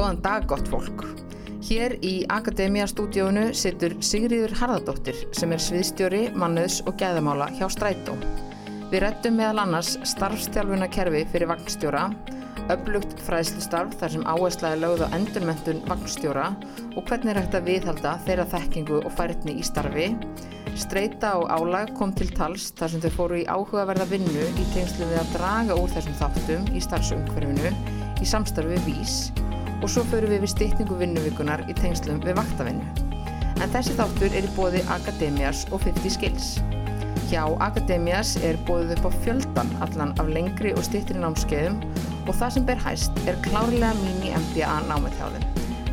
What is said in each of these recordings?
Góðan dag gott fólk. Hér í Akademia-stúdíónu situr Sigriður Harðardóttir sem er sviðstjóri, mannöðs og gæðamála hjá Strætó. Við rettum meðal annars starfstjálfuna kerfi fyrir vagnstjóra, öflugt fræðslustarf þar sem áherslaði lögð á endurmentun vagnstjóra og hvernig er hægt að viðhalda þeirra þekkingu og færðni í starfi. Streita og álag kom til tals þar sem þau fóru í áhugaverða vinnu í tengslu við að draga úr þessum þáttum í starfsumhverfinu í samstarfi VÍS og svo förum við við styrningu vinnuvíkunar í tengslum við vaktavinnu. En þessi þáttur er í bóði Akademias og 50 Skills. Hjá Akademias er bóðið upp á fjöldan allan af lengri og styrtri námskeiðum og það sem ber hæst er klárlega mini MBA námið hjá þeim.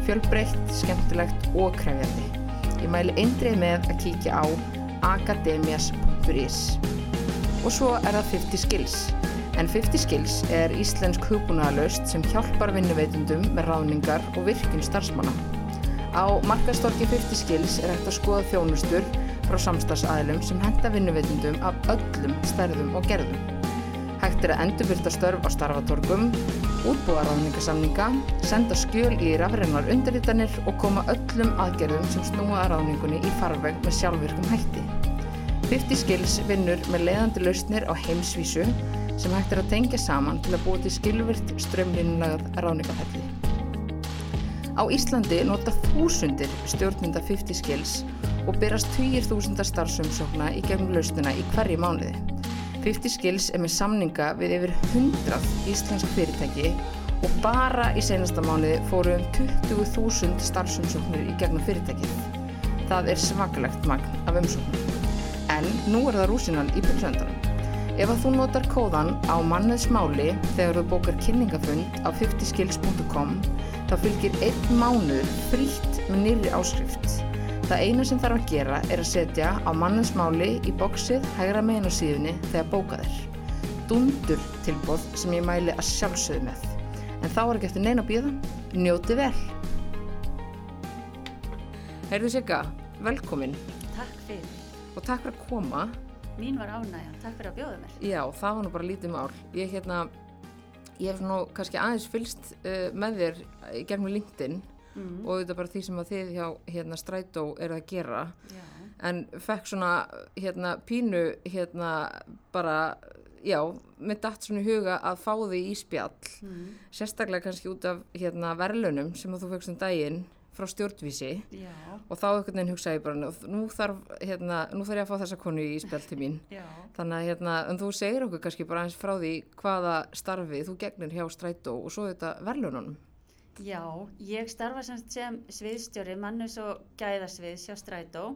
Fjölbreytt, skemmtilegt og krefjandi. Ég mæli eindrið með að kíkja á akademias.is Og svo er það 50 Skills. En 50 Skills er íslensk hugbúnaðalöst sem hjálpar vinnuveitundum með ráningar og virkun starfsmanna. Á markastorki 50 Skills er hægt að skoða þjónustur frá samstagsæðlum sem henda vinnuveitundum af öllum stærðum og gerðum. Hægt er að endurbyrta störf á starfatorgum, útbúa ráningasamninga, senda skjöl í rafreinar undirritanir og koma öllum aðgerðum sem snúa að ráningunni í farveg með sjálfvirkum hætti. 50 Skills vinnur með leiðandi lausnir á heimsvísu sem hægt er að tengja saman til að búa til skilvirt strömlinunagað ráningafelli. Á Íslandi nota þúsundir stjórnmynda 50 Skills og berast 20.000 starfsumsókna í gegnum lausnina í hverju mánuði. 50 Skills er með samninga við yfir 100 íslensk fyrirtæki og bara í senasta mánuði fóru um 20.000 starfsumsóknir í gegnum fyrirtækið. Það er svakalegt magn af umsóknum. En nú er það rúsinan í pulsöndanum. Ef að þú notar kóðan á manneðsmáli þegar þú bókar kynningafund á 50skills.com þá fylgir einn mánuður frítt með nýri áskrift. Það eina sem þarf að gera er að setja á manneðsmáli í bóksið hægra megin á síðunni þegar bókað er. Dundur tilbóð sem ég mæli að sjálfsögðu með. En þá er ekki eftir neina bíða. Njóti vel! Heyrðu Sigga, velkomin Takk fyrir. og takk fyrir að koma. Mín var ánægjan. Takk fyrir að bjóða mér. Já, það var nú bara lítið mál. Ég, hérna, ég hef nú kannski aðeins fylst uh, með þér gegnum LinkedIn Mm. og þetta bara því sem að þið hjá hérna, Strætó er að gera. Já. En fekk svona hérna, pínu hérna, bara, já, með datt svona í huga að fá því í spjall. Mm. Sérstaklega kannski út af hérna, verðlunum sem að þú fegst um daginn frá stjórnvísi Já. og þá einhvern veginn hugsaði bara nú þarf, hérna, nú þarf ég að fá þessa konu í spjall til mín. Já. Þannig að hérna, þú segir okkur kannski bara eins frá því hvaða starfi þú gegnir hjá Strætó og svo þetta verðlununum. Já, ég starfa sem, sviðstjóri mannus og gæðasviðs hjá Strætó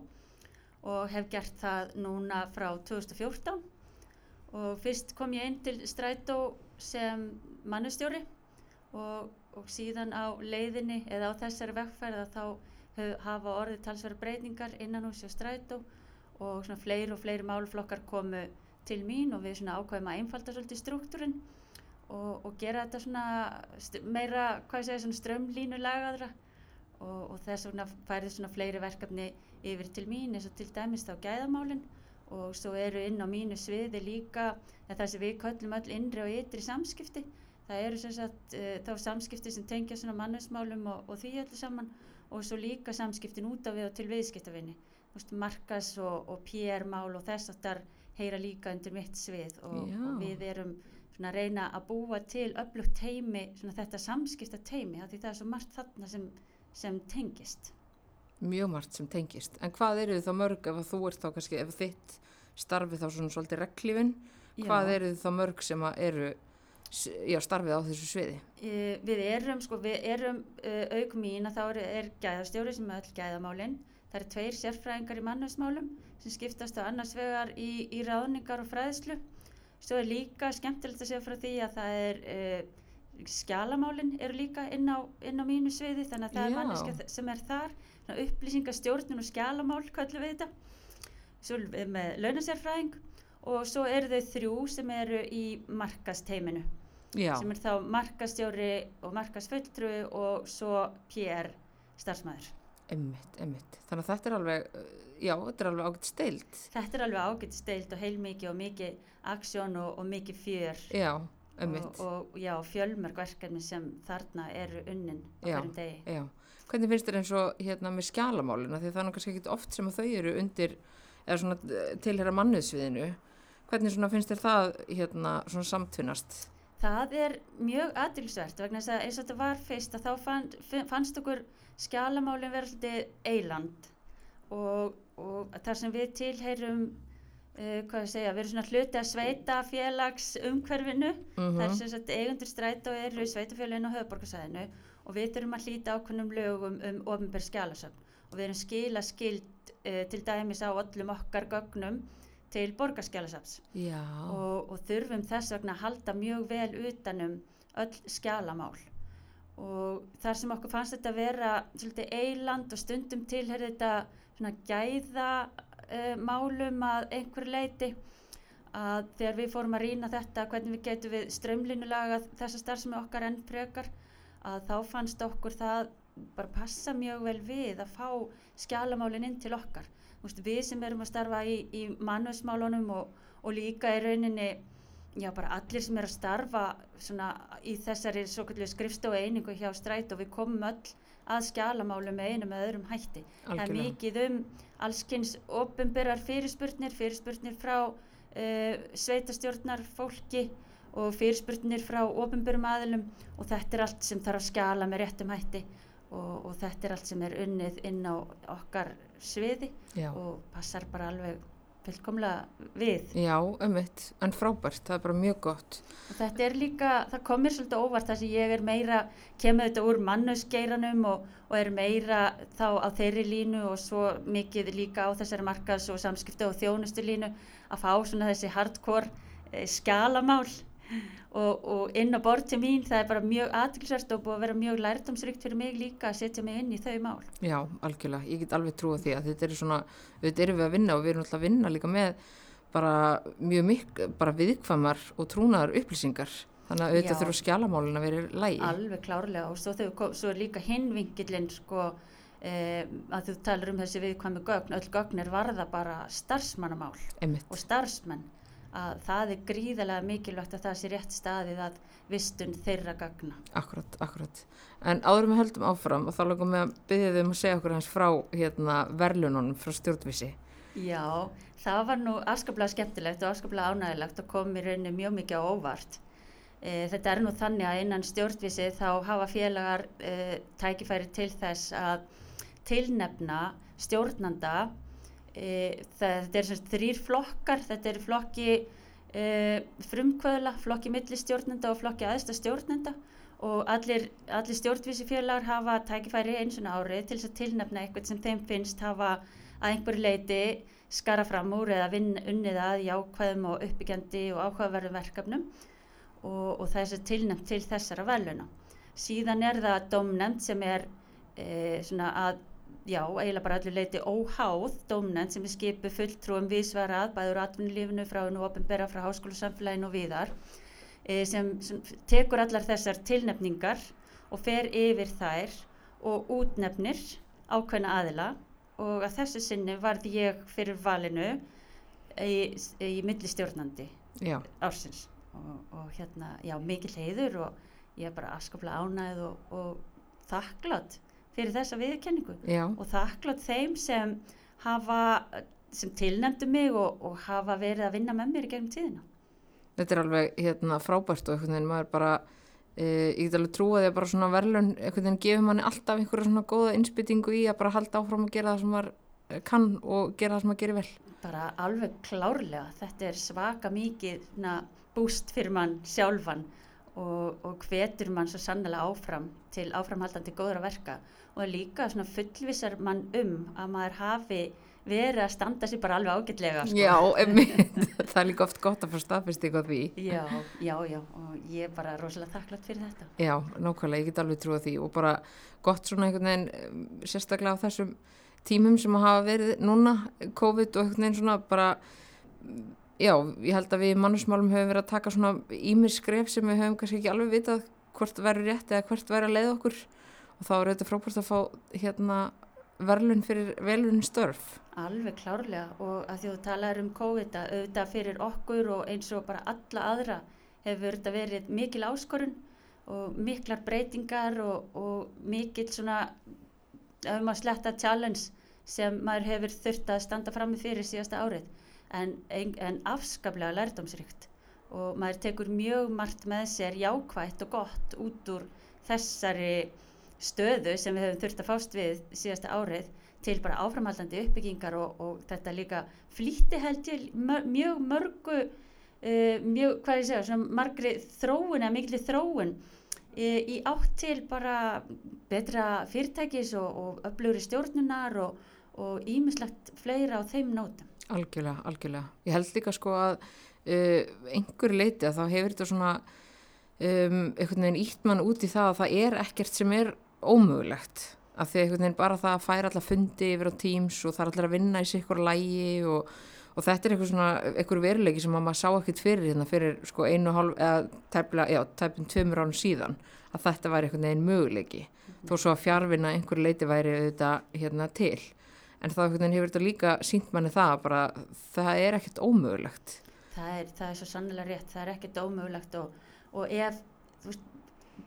og hef gert það núna frá 2014 og fyrst kom ég inn til Strætó sem mannustjóri og, og síðan á leiðinni eða á þessari vegferð að þá hafa orðið talsverða breytingar innan hús hjá Strætó og svona fleiri og fleiri málflokkar komu til mín og við svona ákveðum að einfalda svolítið struktúrin og, og gera þetta svona meira, hvað segja, svona strömlínu lagaðra. Og, og þess vegna færði svona fleiri verkefni yfir til mín eins og til dæmis þá gæðamálin. Og svo eru inn á mínu sviði líka það sem við köllum öll innri og ytri samskipti það eru sem sagt uh, þá samskipti sem tengja svona mannusmálum og, og því öllu saman og svo líka samskiptin út af við og til viðskiptavinni markas og, og PR-mál og þess að þar heyra líka undir mitt svið og, og við erum svona að reyna að búa til öflugt teimi, svona þetta samskipta teimi, því það er svo margt þarna sem, sem tengist. Mjög margt sem tengist. En hvað eru þá mörg ef þú ert þá kannski, ef þitt starfi þá svona svolítið reglífin, hvað eru þá mörg sem að eru já, starfið á þessu sviði? Uh, við erum, sko, við erum uh, auk mín að þá er, er gæðastjóri sem er öll gæðamálin. Það eru tveir sérfræðingar í mannusmálum sem skiptast á annars vegar í, í ráðningar og fræðslu. Svo er líka skemmtilegt að segja frá því að það er uh, skjalamálin eru líka inn á, inn á mínu sviði þannig að það er Já. manneska sem er þar upplýsingastjórnun og skjalamál kallum við þetta svo við með launasérfræðing og svo eru þau þrjú sem eru í markasteiminu Já, sem er þá markastjóri og markasfulltrúi og svo PR starfsmæður. emmitt, emmitt. Þannig að þetta er alveg, uh, já, þetta er alveg ágætt steilt. Þetta er alveg ágætt steilt og heilmikið og mikið aksjón og, og mikið fjör. Já, einmitt. og, og já, fjölmörg verkefni sem þarna eru unnin á Já. hverjum degi. Já, hvernig finnst þér eins og hérna með skjalamálina því það er kannski ekkit oft sem þau eru undir eða svona eh, tilheyra manniðsviðinu hvernig svona finnst þér það hérna svona samtvinnast Það er mjög aðdýlsvert vegna þess að eins og þetta var fyrst að þá fann, fannst okkur skjalamálinn vera svolítið eiland og, og þar sem við tilheyrum uh, hvað ég segja, við erum svona hluti að sveita félags umhverfinu mm það er sem sagt eigundur stræt og eru sveitafélagin á höfuborgarsæðinu og við þurfum að hlýta ákveðnum lögum um ofinbær skjalasöfn. Og við erum skila skild uh, til dæmis á öllum okkar gögnum til borgarskjalasafns Já, og, og þurfum þess vegna að halda mjög vel utanum öll skjalamál. Og þar sem okkur fannst þetta vera svolítið eiland og stundum tilherði þetta svona gæða uh, málum að einhver leiti að þegar við fórum að rýna þetta hvernig við getum við strömlinulega þessa starfsemi okkar enn frekar að þá fannst okkur það bara passa mjög vel við að fá skjalamálin inn til okkar veist, við sem erum að starfa í, í mannusmálunum og, og líka í rauninni já bara allir sem er að starfa svona í þessari skrifstofu einingu hjá stræt og við komum öll að skjalamálum með einum eða öðrum hætti. Það er algjörlega. mikið um allskins opinberar fyrirspurnir fyrirspurnir frá uh, sveitastjórnar fólki og fyrirspurnir frá opinberum aðilum og þetta er allt sem þarf að skjala með réttum hætti og, og þetta er allt sem er unnið inn á okkar sviði Já, og passar bara alveg fullkomlega við. Já, einmitt. En frábært, það er bara mjög gott. Og þetta er líka, það kom mér svolítið óvart þar sem ég er meira, kemur þetta úr mannusgeiranum og, og er meira þá á þeirri línu og svo mikið líka á þessari markas og samskipti og þjónustu línu að fá svona þessi hardcore e, skjalamál og, og inn á borð til mín það er bara mjög aðtilsvært og búið að vera mjög lærdomsrikt fyrir mig líka að setja mig inn í þau mál. Já, algjörlega, ég get alveg trúið því að þetta eru svona, þetta erum við að vinna og við erum alltaf að vinna líka með bara mjög mikk, bara viðkvæmar og trúnaðar upplýsingar. Þannig að auðvitað þurfa skjalamálin að vera lægi alveg klárlega. Og svo, kom- svo er líka hinvingilinn sko eh, að þú talar um þessi viðkvæmi gögn. Öll gögn er varða bara starfsmannamál einmitt, og starfsmenn að það er gríðarlega mikilvægt að það sé rétt staðið að vistun þeirra gagna. akkurat, akkurat en áður en við höldum áfram og þá langum við að byggja þau um að segja okkur hans frá hérna verðlununum frá stjórnvísi Já, það var nú afskaplega skemmtilegt og afskaplega ánægilegt og kom í rauninni mjög mikið á óvart. E, þetta er nú þannig að innan stjórnvísi þá hafa félagar e, tækifæri til þess að tilnefna stjórnanda e, það, þetta er sagt þrýr flokkar, þetta er flokki e, frumkvöðla, flokki millistjórnenda og flokki aðsta stjórnenda. Og allir, allir stjórnvísi félagar hafa tækifæri eins og árið til þess að tilnefna eitthvað sem þeim finnst hafa að einhverju leiti skara fram úr eða vinn, unnið að jákvæðum og uppbyggjandi og áhugaverðum verkefnum. Og, og það er tilnefnt til þessara veluna. Síðan er það domnefnd sem er e, svona að, já, eiginlega bara allir leiti óháð domnefnd sem er skipu fulltrúum vísvarað, bæður atvinnulífinu frá nú opinbera frá háskólusamfélaginu og viðar, e, sem, sem tekur allar þessar tilnefningar og fer yfir þær og útnefnir ákveðna aðila. Og að þessu sinni varð ég fyrir valinu í, í millistjórnandi ársins. Og, og hérna, já, mikil heiður og ég er bara afskaplega ánægð og, og þakklátt fyrir þessa viðurkenningu. Já, og þakklátt þeim sem hafa, sem tilnefndu mig og, og hafa verið að vinna með mér í gegnum tíðina. þetta er alveg hérna frábært og einhvern veginn maður bara e, ég get alveg trúa því að bara svona verðlun einhvern veginn gefur manni alltaf einhverja svona góða innspýtingu í að bara halda áfram að gera það sem maður eh, kann og gera það sem maður gerir vel. Bara alveg klárlega, þetta er svaka mikið na, búst fyrir mann sjálfan og, og hvetur mann svo sannlega áfram til áframhaldandi góðra verka og líka svona fullvissar mann um að maður hafi verið að standa sér bara alveg ágætlega sko. Já, það er líka oft gott að fá staðfyrst ykkur því já, já, já, og ég er bara rosalega þakklátt fyrir þetta. Já, nákvæmlega, ég get alveg trúið því og bara gott svona einhvern veginn em, sérstaklega á þessum tímum sem hafa verið núna, COVID og einhvern veginn svona bara já, ég held að við mannusmálum höfum verið að taka svona ímir skref sem við höfum kannski ekki alveg vitað hvort verður rétt eða hvert verður að leiða okkur og þá er þetta frábært að fá hérna verðlun fyrir velun störf. Alveg klárlega. Og að því þú talar um COVID að auðvitað fyrir okkur og eins og bara alla aðra hefur þetta verið mikil áskorun og miklar breytingar og, og mikil svona ef maður sletta challenge sem maður hefur þurft að standa fram með fyrir síðasta árið. En, en afskaplega lærdomsrikt og maður tekur mjög margt með sér jákvægt og gott út úr þessari stöðu sem við hefum þurft að fást við síðasta árið til bara áframhaldandi uppbyggingar og, og þetta líka flýtti held ég mjög mörgu uh, mjög, hvað ég segja, svona margri þróun eða miklu þróun uh, í átt til bara betra fyrirtækis og, og öflugri stjórnunar og ímislegt fleira á þeim nótum. Algjörlega, algjörlega. Ég held líka sko að uh, einhver leiti að þá hefur þetta svona um, einhvern veginn ítt mann út í það að það er ekkert sem er ómögulegt af því einhvern veginn bara það að færa alla fundi yfir á Teams og það er allir að vinna í sig ykkur lægi og, og þetta er eitthvað svona, eitthvað veruleiki sem maður sá ekkert fyrir hérna fyrir sko einu og hálf eða tæpla, já, tæpum tveimur ánum síðan að þetta væri einhvern veginn möguleiki. Mm -hmm. þó svo að fjárvinna einhver leiti væri auðvitað hérna til. En þá einhvern veginn hefur þetta líka sínt manni það bara það er ekkert ómögulegt. Það er, það er svo sannlega rétt, það er ekkert ómögulegt og, og ef, þú veist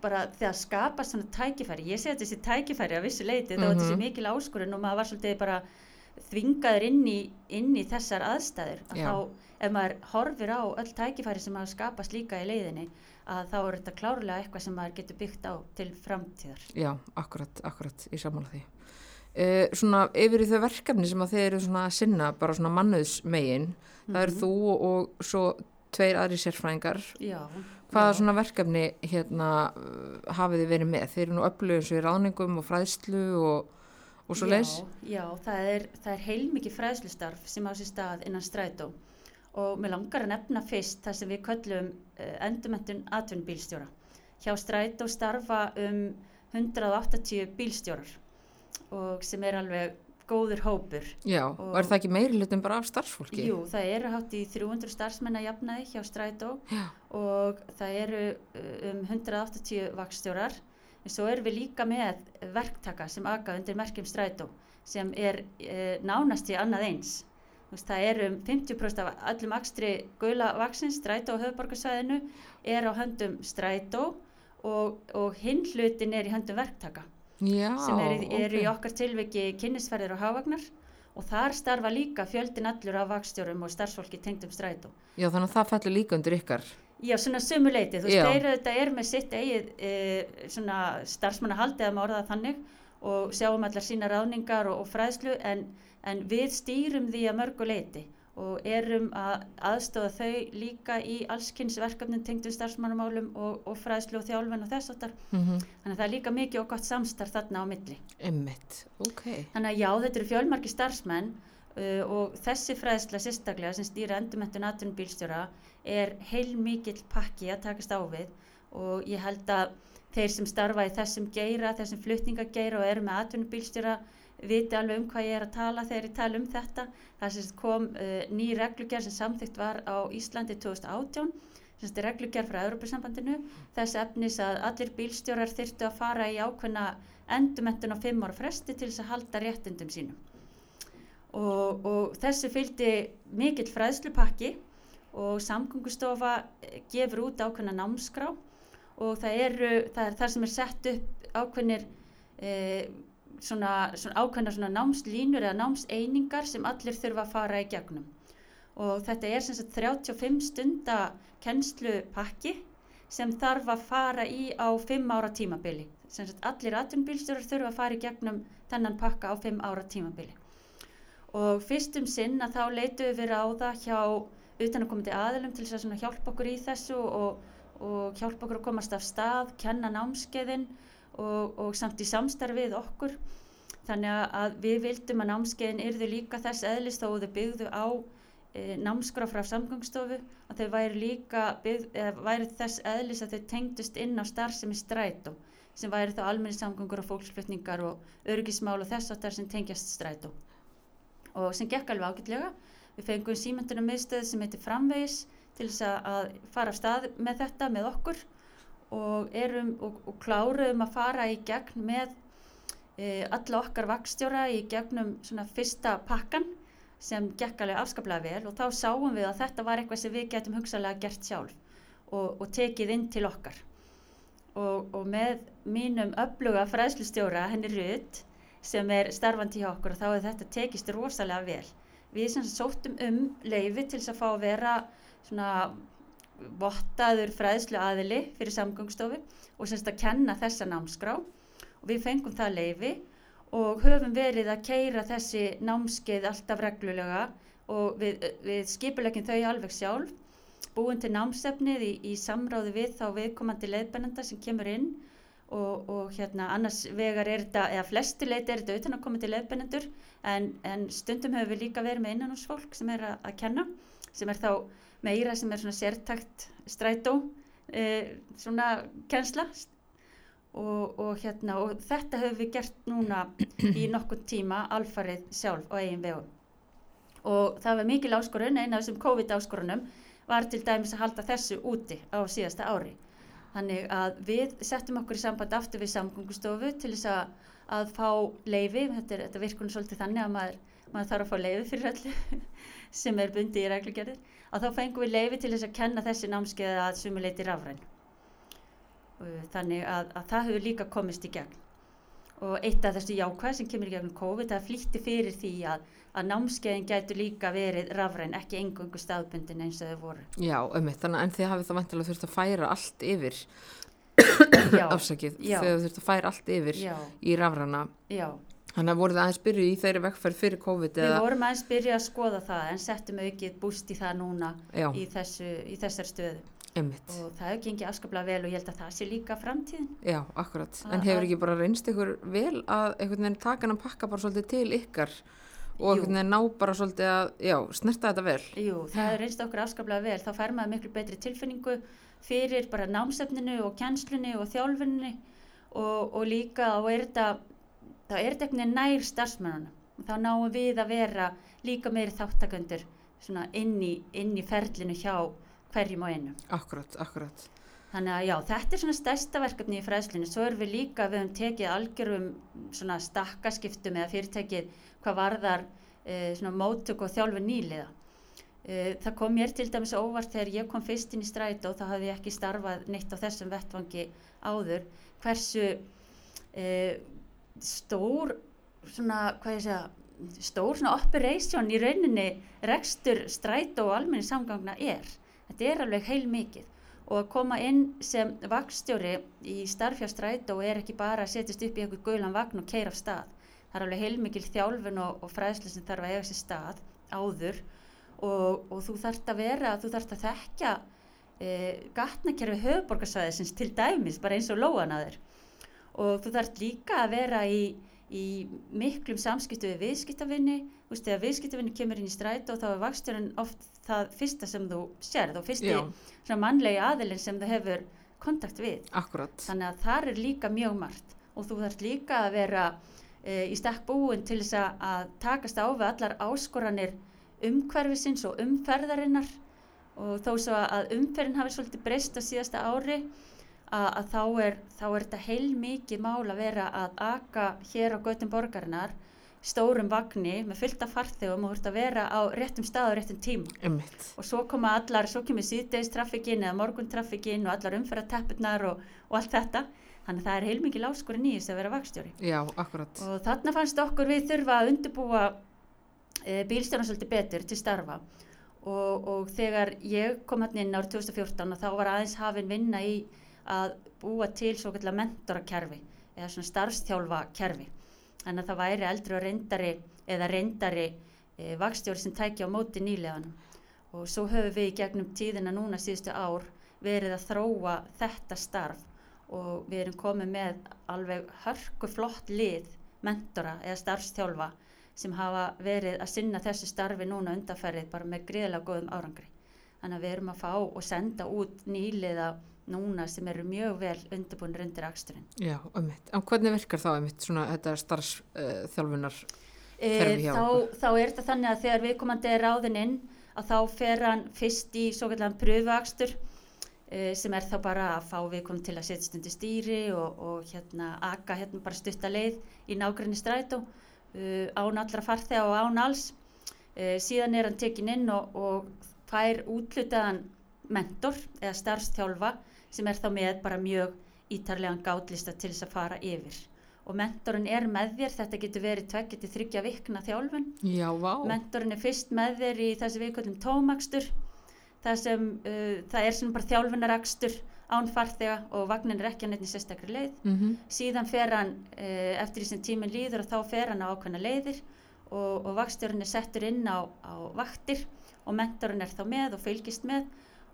bara þegar skapast svona tækifæri ég segi að þessi tækifæri á vissu leiti mm -hmm. þá er þessi mikil áskurinn og maður var svolítið bara þvingaður inn í, inn í þessar aðstæður að þá ef maður horfir á öll tækifæri sem hafa skapast líka í leiðinni að þá er þetta klárlega eitthvað sem maður getur byggt á til framtíðar Já, akkurat, akkurat, ég samála því uh, Svona yfir í þau verkefni sem að þeir eru svona að sinna bara svona mannuðsmegin, mm -hmm. það eru mhm. þú og svo tveir aðri sérfræðingar Já Hvaða já. svona verkefni hérna hafið þið verið með? Þeir eru nú öflugum svo í ráningum og fræðslu og, og svo leis? Já, það er, er heilmikið fræðslustarf sem á sér stað innan strætó og mér langar að nefna fyrst það sem við köllum uh, endurmentun atvinnbílstjóra. Hjá strætó starfa um 180 bílstjórar og sem er alveg góður hópur. Já, og, og er það ekki meiri hlutum bara af starfsfólki? Jú, það eru hátt í 300 starfsmenn að jafnaði hjá Strætó Já. og það eru uh, um 180 vakstjórar en svo erum við líka með verktaka sem aga undir merkjum Strætó sem er e, nánast í annað eins. Veist, það eru um 50% af allum akstri guðla vaksins Strætó og höfuborgarsvæðinu er á höndum Strætó og, og hinn hlutin er í höndum verktaka. Já, sem eru er okay. í okkar tilviki kynnisferðir og hafagnar og þar starfa líka fjöldin allur af vakstjórum og starfsfólki tengdum strætu. Já þannig að það fellur líka undir ykkar. Já svona sumuleiti, þú veist þeir þetta er með sitt eigið e, svona starfsmannahaldi að maður orða þannig og sjáum allar sína ráningar og, og fræðslu en, en við stýrum því að mörgu leiti og erum að aðstofa þau líka í allskynnsverkefnin tengdum starfsmannamálum og, og fræðslu og þjálfin og þess áttar mm -hmm. þannig að það er líka mikið og gott samstarf þarna á milli. Emmitt, ok. Þannig að já, þetta eru fjölmarki starfsmenn uh, og þessi fræðsla sérstaklega sem stýra endurmentun aðtunum bílstjóra er heil mikill pakki að takast á við og ég held að þeir sem starfa í þessum geira, þessum flutningageira og eru með aðtunum bílstjóra viti alveg um hvað ég er að tala þegar ég tala um þetta. Það kom uh, ný reglugjær sem samþygt var á Íslandi 2018, sem er reglugjær frá Európa-sambandinu, þess efnis að allir bílstjórar þyrtu að fara í ákveðna endumentun á fimm ára fresti til þess að halda réttindum sínum. Og, og þessu fylgdi mikill fræðslupakki og samgöngustofa eh, gefur út ákveðna námskrá og það, eru, það er það sem er sett upp ákveðnir eh, svona, svona ákveðna svona námslínur eða námseiningar sem allir þurfa að fara í gegnum. Og þetta er sem sagt 35 stunda kennslupakki sem þarf að fara í á 5 ára tímabili. Sem sagt allir atvinnbílstjórar þurfa að fara í gegnum þennan pakka á 5 ára tímabili. Og fyrstum sinn að þá leitu við á það hjá utanakomandi aðilum til þess að hjálpa okkur í þessu og, og hjálpa okkur að komast af stað, kenna námskeiðin og, og samt í samstarfið okkur. Þannig að við vildum að námskeiðin yrðu líka þess eðlist þó þau byggðu á e, námskrá frá samgangstofu að þau væri líka byggð, væri þess eðlist að þau tengdust inn á starfsemi strætó sem væri þá almenni samgangur og fólksflutningar og örgismál og þess áttar sem tengjast strætó. Og sem gekk alveg ágætlega. Við fengum símendunum miðstöð sem heitir framvegis til þess að fara af stað með þetta með okkur og, erum, og, og kláruðum að fara í gegn með e, alla okkar vakstjóra í gegnum svona fyrsta pakkan sem gekk alveg afskaplega vel og þá sáum við að þetta var eitthvað sem við getum hugsalega gert sjálf og, og tekið inn til okkar. Og, og með mínum öfluga fræðslustjóra henni Rutt sem er starfandi hjá okkur og þá er þetta tekist rosalega vel. Við sem sóttum um leifi til þess að fá að vera svona vottaður fræðslu aðili fyrir samgangstofu og semst að kenna þessa námskrá. Og við fengum það leifi og höfum verið að keira þessi námskeið alltaf reglulega og við, við skipulegjum þau alveg sjálf. Búin til námsefnið í, í samráði við þá viðkomandi leiðbennanda sem kemur inn og, og hérna annars vegar er þetta, eða flestu leiti er þetta utan að koma til leiðbennendur en, en stundum hefur við líka verið með innanúsfólk sem er að, að kenna sem er þá meira sem er svona sértakt strætó e, svona kennsla. Og, og hérna og þetta höfum við gert núna í nokkur tíma alfarið sjálf á eigin vegum. Og það var mikil áskorun, eina af þessum COVID áskorunum var til dæmis að halda þessu úti á síðasta ári. Þannig að við settum okkur í samband aftur við samgöngustofu til þess að, að fá leifi, þetta, þetta virkunum svolítið þannig að maður, maður þarf að fá leifi fyrir öllu sem er bundi í reglugjörðir, að þá fengum við leifi til þess að kenna þessi námskeið að sumuleiti rafræn. Þannig að, að það hefur líka komist í gegn. Og eitt af þessu jákvæð sem kemur í gegnum COVID það flýtti fyrir því að, að námskeiðin gætu líka verið rafræn ekki engungu staðbundin eins og þau voru. Já, ömmit, þannig að en þið hafið þá vantilega þurft að færa allt yfir afsakið, þau þurft að færa allt yfir já. í rafræna Já Þannig að voruð aðeins byrju í þeirri vekkferð fyrir COVID? Við eða? vorum aðeins byrju að skoða það en settum aukið búst í það núna í, þessu, í þessar stöðu. Einmitt. og það hefur gengið afskaplega vel og ég held að það sé líka framtíðin Já, akkurat, en hefur ekki bara reynst ykkur vel að einhvern veginn taka hann að pakka bara svolítið til ykkar og einhvern veginn ná bara svolítið að, já, snerta þetta vel Jú, það hefur reynst okkur afskaplega vel þá fær maður miklu betri tilfinningu fyrir bara námsefninu og kjenslunni og þjálfunni og, og líka þá er þetta þá er þetta veginn nær starfsmennunum og þá náum við að vera líka meiri þáttaköndur inn í, inn í ferlinu hjá hverjum á einu. Akkurat, akkurat. Þannig að já, þetta er svona stærsta verkefni í fræðslunni. Svo erum við líka, við höfum tekið algjörum svona stakkaskiptum eða fyrirtekið hvað varðar e, svona móttök og þjálfu nýliða. E, það kom mér til dæmis óvart þegar ég kom fyrst inn í stræt og þá hafði ég ekki starfað neitt á þessum vettvangi áður. Hversu e, stór svona, hvað ég segja, stór svona operation í rauninni rekstur stræt og almenni samgangna er. Þetta er alveg heil mikið og að koma inn sem vakstjóri í starfjárstræt og er ekki bara að setjast upp í einhver guðlan vagn og keira af stað. Það er alveg heilmikil þjálfun og, og fræðslu sem þarf að eiga sér stað áður. Og, og þú þarfst að vera, þú þarfst að þekkja e, gatnakerfi höfuborgarsvæðisins til dæmis bara eins og lóanaður og þú þarfst líka að vera í í miklum samskiptu við viðskiptavinni, þú veist, þegar viðskiptavinni kemur inn í stræt og þá er vakstjórun oft það fyrsta sem þú sérð og fyrsti mannlegi aðilin sem þú hefur kontakt við. Akkurat. Þannig að það er líka mjög margt og þú þarf líka að vera e, í stakk búin til þess að takast á við allar áskoranir umhverfisins og umferðarinnar og þó svo að umferðin hafi svolítið breyst á síðasta ári að, að þá er, er þetta heil mikið mál að vera að aka hér á göttum borgarinnar stórum vagnni með fylta farþegum og þú ert að vera á réttum stað og réttum tíma. Einmitt. og svo koma allar, svo kemur síðdegistraffikin eða morguntraffikin og allar umferðarteppurnar og, og allt þetta. Þannig að það er heilmikið láskurinn í þess að vera vakstjóri Já, akkurat. Og þarna fannst okkur við þurfa að undirbúa e, bílstjórna svolítið betur til starfa. Og, og þegar ég kom hann inn árið 2014 og þá var aðeins hafinn vinna í að búa til svo kallar mentorakerfi eða svona starfstjálfa kerfi þannig að það væri eldri og reyndari eða reyndari e, vakstjóri sem tækja á móti nýleganum og svo höfum við í gegnum tíðina núna síðustu ár verið að þróa þetta starf og við erum komið með alveg hörku flott lið mentora eða starfstjálfa sem hafa verið að sinna þessu starfi núna undanferðið bara með gríðilega góðum árangri. Þannig að við erum að fá og senda út nýliða núna sem eru mjög vel undirbúinir undir aksturinn. Já, ummitt. En hvernig virkar þá ummitt svona þetta starfsþjálfunar uh, kerfi hjá? Þá, þá er þetta þannig að þegar viðkomandi er ráðin inn að þá fer hann fyrst í svo kallan pröfuakstur uh, sem er þá bara að fá viðkomandi til að setja stundi stýri og, og hérna aka hérna bara stutta leið í nákvæmni strætó uh, án allra farþega og án alls. Síðan er hann tekin inn og, og fær útlutaðan mentor eða starfstjálfa sem er þá með bara mjög ítarlegan gátlista til þess að fara yfir. Og mentorinn er með þér, þetta getur verið tveggja til þryggja vikna þjálfun. Já, vá. mentorinn er fyrst með þér í þessi viðkvöldum tómakstur það sem uh, það er svona bara þjálfunarakstur án farþega og vagnin er ekki á neittni sérstakri leið. Mm síðan fer hann uh, eftir því sem tíminn líður og þá fer hann á ákveðna leiðir og, og vakstjórinn er settur inn á, á vaktir og mentorinn er þá með og fylgist með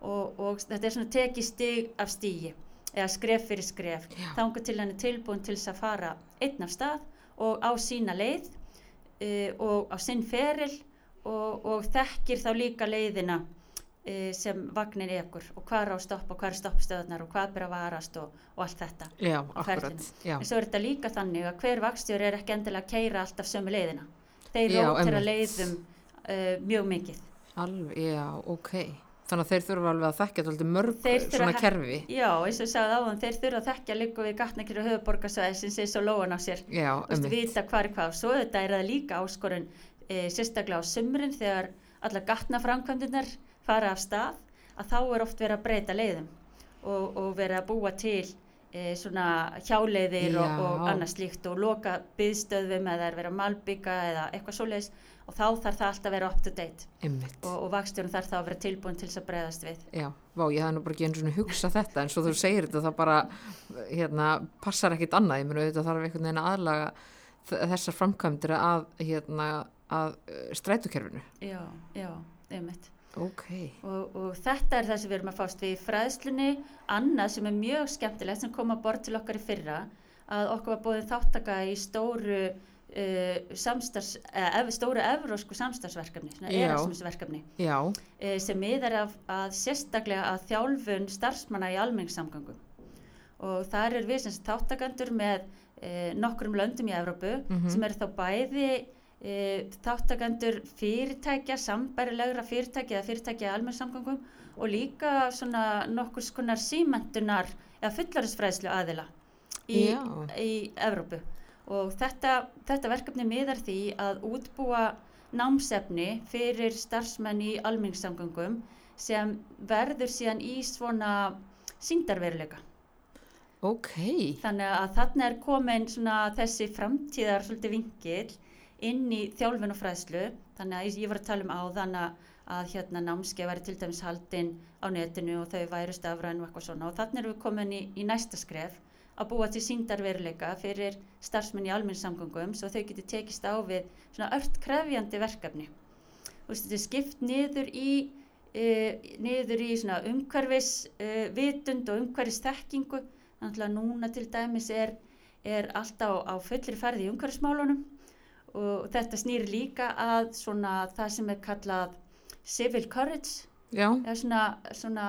og, og þetta er svona tekið stig af stígi eða skref fyrir skref þangar til hann er tilbúin til þess að fara einn af stað og á sína leið uh, og á sinn feril og, og þekkir þá líka leiðina uh, sem vagnin ekur og hvað er á stopp og hvað er stoppstöðnar og hvað ber að varast og, og allt þetta Já, akkurat. Já, en svo er þetta líka þannig að hver vakstjóri er ekki endilega að keira alltaf sömu leiðina þeir rótera einmitt. leiðum uh, mjög mikið alveg, já, ok. Þannig að þeir þurfa alveg að þekkja alltaf mörg svona kerfi. já, eins og ég sagði áðan, þeir þurfa að þekkja líka við gatnakir og höfuborgarsvæði sem sé svo lóan á sér. Já, Þú veist, vita hvað er hvað. Svo þetta er það líka áskorun e, sérstaklega á sumrin þegar alla gatnaframkvæmdunar fara af stað að þá er oft verið að breyta leiðum og, og verið að búa til e, svona hjáleiðir og, og annað slíkt og loka byðstöðum eða er verið að malbygga eða eitthvað svoleiðis og þá þarf það alltaf að vera up to date. Og, og vakstjórun þarf þá að vera tilbúin til þess að breyðast við. Já, vá, ég hafði nú bara ekki einu svona hugsa þetta en svo þú segir þetta það bara hérna, passar ekkit annað, ég meni auðvitað þarf einhvern veginn að aðlaga þessar framkvæmdir að, hérna, að uh, strætukerfinu. já, já, einmitt. Ok, og, og þetta er það sem við erum að fást við í fræðslunni, annað sem er mjög skemmtilegt sem kom að bort til okkar í fyrra að okkur var búin þáttaka í stóru uh, samstars, eða, stóru evrósku samstagsverkefni, erasmusverkefni uh, sem miðar af, að sérstaklega að þjálfun starfsmanna í almenningssamgangum og þar er við sem þáttakandur með uh, nokkrum löndum í Evrópu Mhm. sem eru þá bæði þáttakandur fyrirtækja, sambærilegra fyrirtækja eða fyrirtækja í almennsamgangum og líka svona nokkur skonar símentunar eða fullarinsfræðslu aðila í, í Evrópu og þetta, þetta verkefni miðar því að útbúa námsefni fyrir starfsmenn í almenningssamgangum sem verður síðan í svona síndarveruleika. ok, Þannig að þarna er komin svona þessi framtíðar svolítið vingil inn í þjálfun og fræðslu. Þannig að ég var að tala um áðan að, hérna námskeið væri til dæmis haldinn á netinu og þau væru stafræn og eitthvað svona. Og þannig erum við komin í, í næsta skref að búa til síndarveruleika fyrir starfsmenn í almenningssamgöngum svo þau geti tekist á við svona ört krefjandi verkefni. Þú veist, þetta er skipt niður í uh, niður í svona umhverfis uh, vitund og umhverfis þekkingu þannig að núna til dæmis er, er alltaf á fullri ferði í umhverfismálunum og þetta snýr líka að svona það sem er kallað civil courage. Já, svona, svona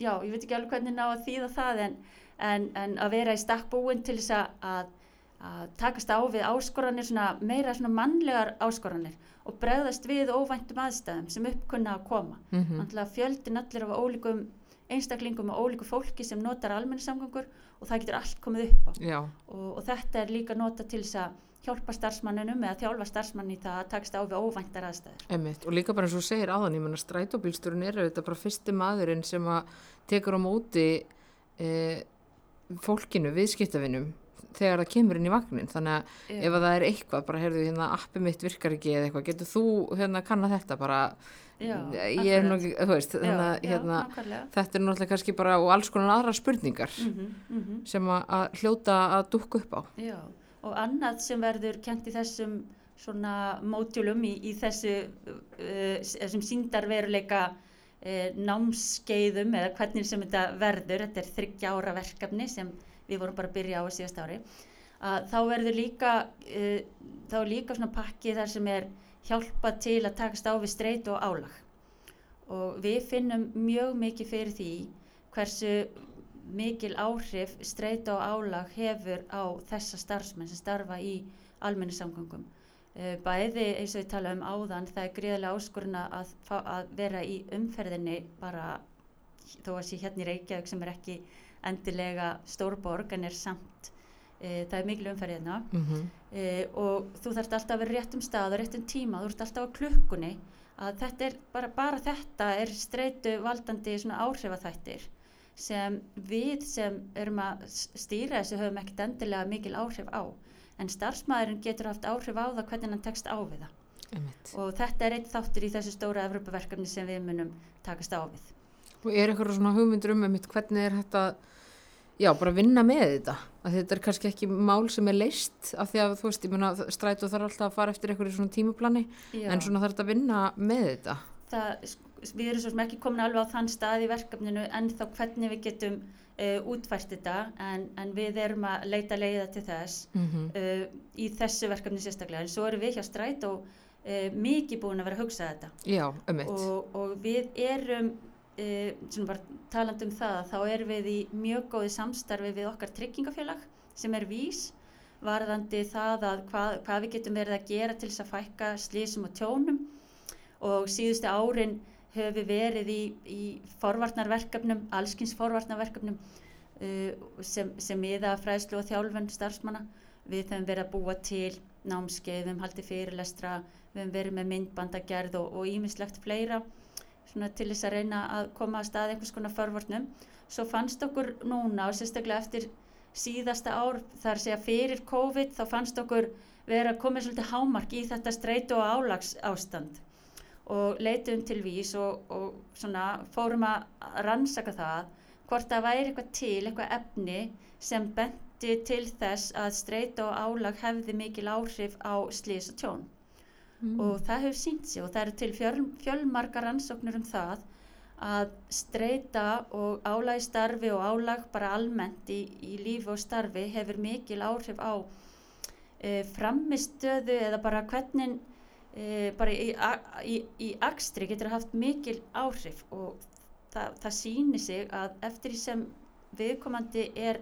já, ég veit ekki alveg hvernig ná að þýða það en, en, en að vera í stakk búin til þess að, að, takast á við áskoranir, svona meira svona mannlegar áskoranir og bregðast við óvæntum aðstæðum sem uppkunna að koma. mhm, Náttúrulega fjöldin allir af ólíkum einstaklingum og ólíku fólki sem notar almenningssamgöngur og það getur allt komið upp á og, og þetta er líka nota til þess að hjálpa starfsmanninum eða þjálfa starfsmann í það að takast á við óvæntar aðstæður. Einmitt. og líka bara eins og segir áðan, ég menna strætóbílstjórinn er auðvitað bara fyrsti maðurinn sem að tekur á móti e, fólkinu, viðskiptavinum þegar það kemur inn í vagnin þannig að ef að það er eitthvað, bara heyrðu hérna appi mitt virkar ekki eða eitthvað, getur þú hérna kanna þetta bara, Já, ég er nú ekki, þú veist, þannig að já, hérna, já, þetta er náttúrulega kannski bara og alls konar aðra spurningar Mm -hmm, sem að, hljóta að dúkka upp á. Já, og annað sem verður kent í þessum svona mótjúlum í, í þessu uh, þessum síndarveruleika uh, námskeiðum eða hvernig sem þetta verður, þetta er þryggja ára verkefni sem við vorum bara að byrja á að síðast ári, að þá verður líka, uh, þá er líka svona pakki þar sem er hjálpa til að takast á við streyt og álag og við finnum mjög mikið fyrir því hversu mikil áhrif streyt og álag hefur á þessa starfsmenn sem starfa í almenningssamgöngum. Uh, bæði eins og ég tala um áðan það er gríðarlega áskoruna að, að vera í umferðinni bara þó að sé hérna í Reykjavík sem er ekki endilega stórborg en er samt uh, það er mikil umferð hérna. Mm uh, og þú þarft alltaf að vera rétt um stað og rétt um tíma, þú ert alltaf á klukkunni að þetta er bara, bara þetta er streitu valdandi svona áhrifaþættir sem við sem erum að stýra þessu höfum ekkert endilega mikil áhrif á en starfsmæðurinn getur haft áhrif á það hvernig hann tekst á við það Einmitt. og þetta er eitt þáttur í þessu stóra Evrópaverkefni sem við munum takast á við. Og er eitthvað svona hugmyndur um einmitt hvernig er þetta, já, bara vinna með þetta? Að þetta er kannski ekki mál sem er leist af því að þú veist, ég meina, strætó þarf alltaf að fara eftir einhverju svona tímaplani, Já. en svona þarf þetta að vinna með þetta. það, við erum svo sem ekki komin alveg á þann stað í verkefninu en þá hvernig við getum uh, útfært þetta en, en við erum að leita leiða til þess Mm uh, í þessu verkefni sérstaklega. En svo erum við hjá Strætó uh, mikið búin að vera að hugsa þetta. Já, einmitt. og, og við erum talandi um það þá erum við í mjög góði samstarfi við okkar tryggingafélag sem er vís varðandi það að hvað, hvað við getum verið að gera til þess að fækka slísum og tjónum. Og síðustu árin höfum við verið í, í forvarnarverkefnum, allskins forvarnarverkefnum uh, sem, sem miða fræðslu og þjálfun starfsmanna. Við höfum verið að búa til námskeið, við höfum haldið fyrirlestra, við höfum verið með myndbandagerð og ímislegt fleira til þess að reyna að koma að stað einhvers konar forvarnum. Svo fannst okkur núna og sérstaklega eftir síðasta ár, þar segja fyrir COVID, þá fannst okkur vera komið svolítið hámark í þetta streitu og álags ástand og leitum til vís og, og svona fórum að rannsaka það hvort það væri eitthvað til, eitthvað efni sem benti til þess að streyta og álag hefði mikil áhrif á slís og tjón Mm. og það hefur sínt sig og það eru til fjöl, fjölmargar rannsóknir um það að streyta og álag í starfi og álag bara almennt í, í lífi og starfi hefur mikil áhrif á e, framistöðu eða bara hvernig e, bara í, a- í, í akstri getur haft mikil áhrif og það, það sýnir sig að eftir því sem viðkomandi er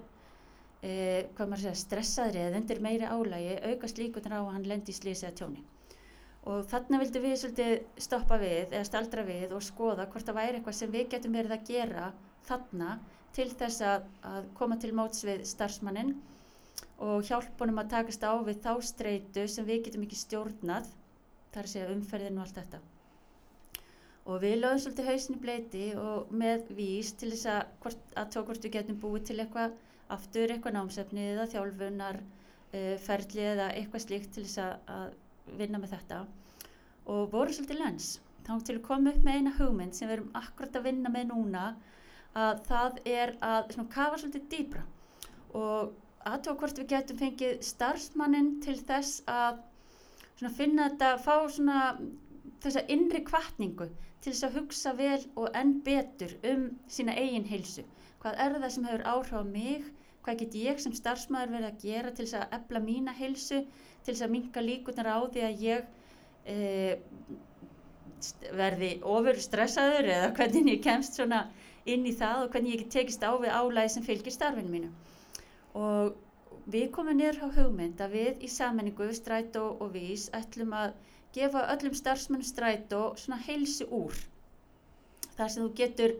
e, segja, stressaðri eða undir meiri álægi aukast líkunar á að hann lendi í slísi eða tjóni. Og þarna vildum við svolítið stoppa við eða staldra við og skoða hvort það væri eitthvað sem við getum verið að gera þarna til þess að, að koma til móts við starfsmannin og hjálpunum að takast á við þá streitu sem við getum ekki stjórnað þar að segja umferðin og allt þetta. Og við lögum svolítið hausin í bleiti og með vís til þess að, hvort, að tók hvort við getum búið til eitthvað aftur eitthvað námsefni eða þjálfunar uh, ferli eða eitthvað slíkt til þess að, að vinna með þetta. Og voru svolítið lens. Þá til að koma upp með eina hugmynd sem við erum akkurat að vinna með núna að það er að svona, kafa svolítið dýbra og aðtók hvort við getum fengið starfsmannin til þess að svona, finna þetta, fá svona þessa innri kvartningu til þess að hugsa vel og enn betur um sína eigin heilsu. Hvað er það sem hefur áhrif á mig? Hvað get ég sem starfsmæður verið að gera til þess að ebla mína heilsu, til þess að minka líkunar á því að ég e, verði ofur stressaður eða hvernig ég kemst svona inn í það og hvernig ég get tekist á við álæði sem fylgir starfinu mínu. Og við komum niður á hugmynd að við í sammenningu strætó og vís ætlum að gefa öllum starfsmennum strætó svona heilsu úr. Þar sem þú getur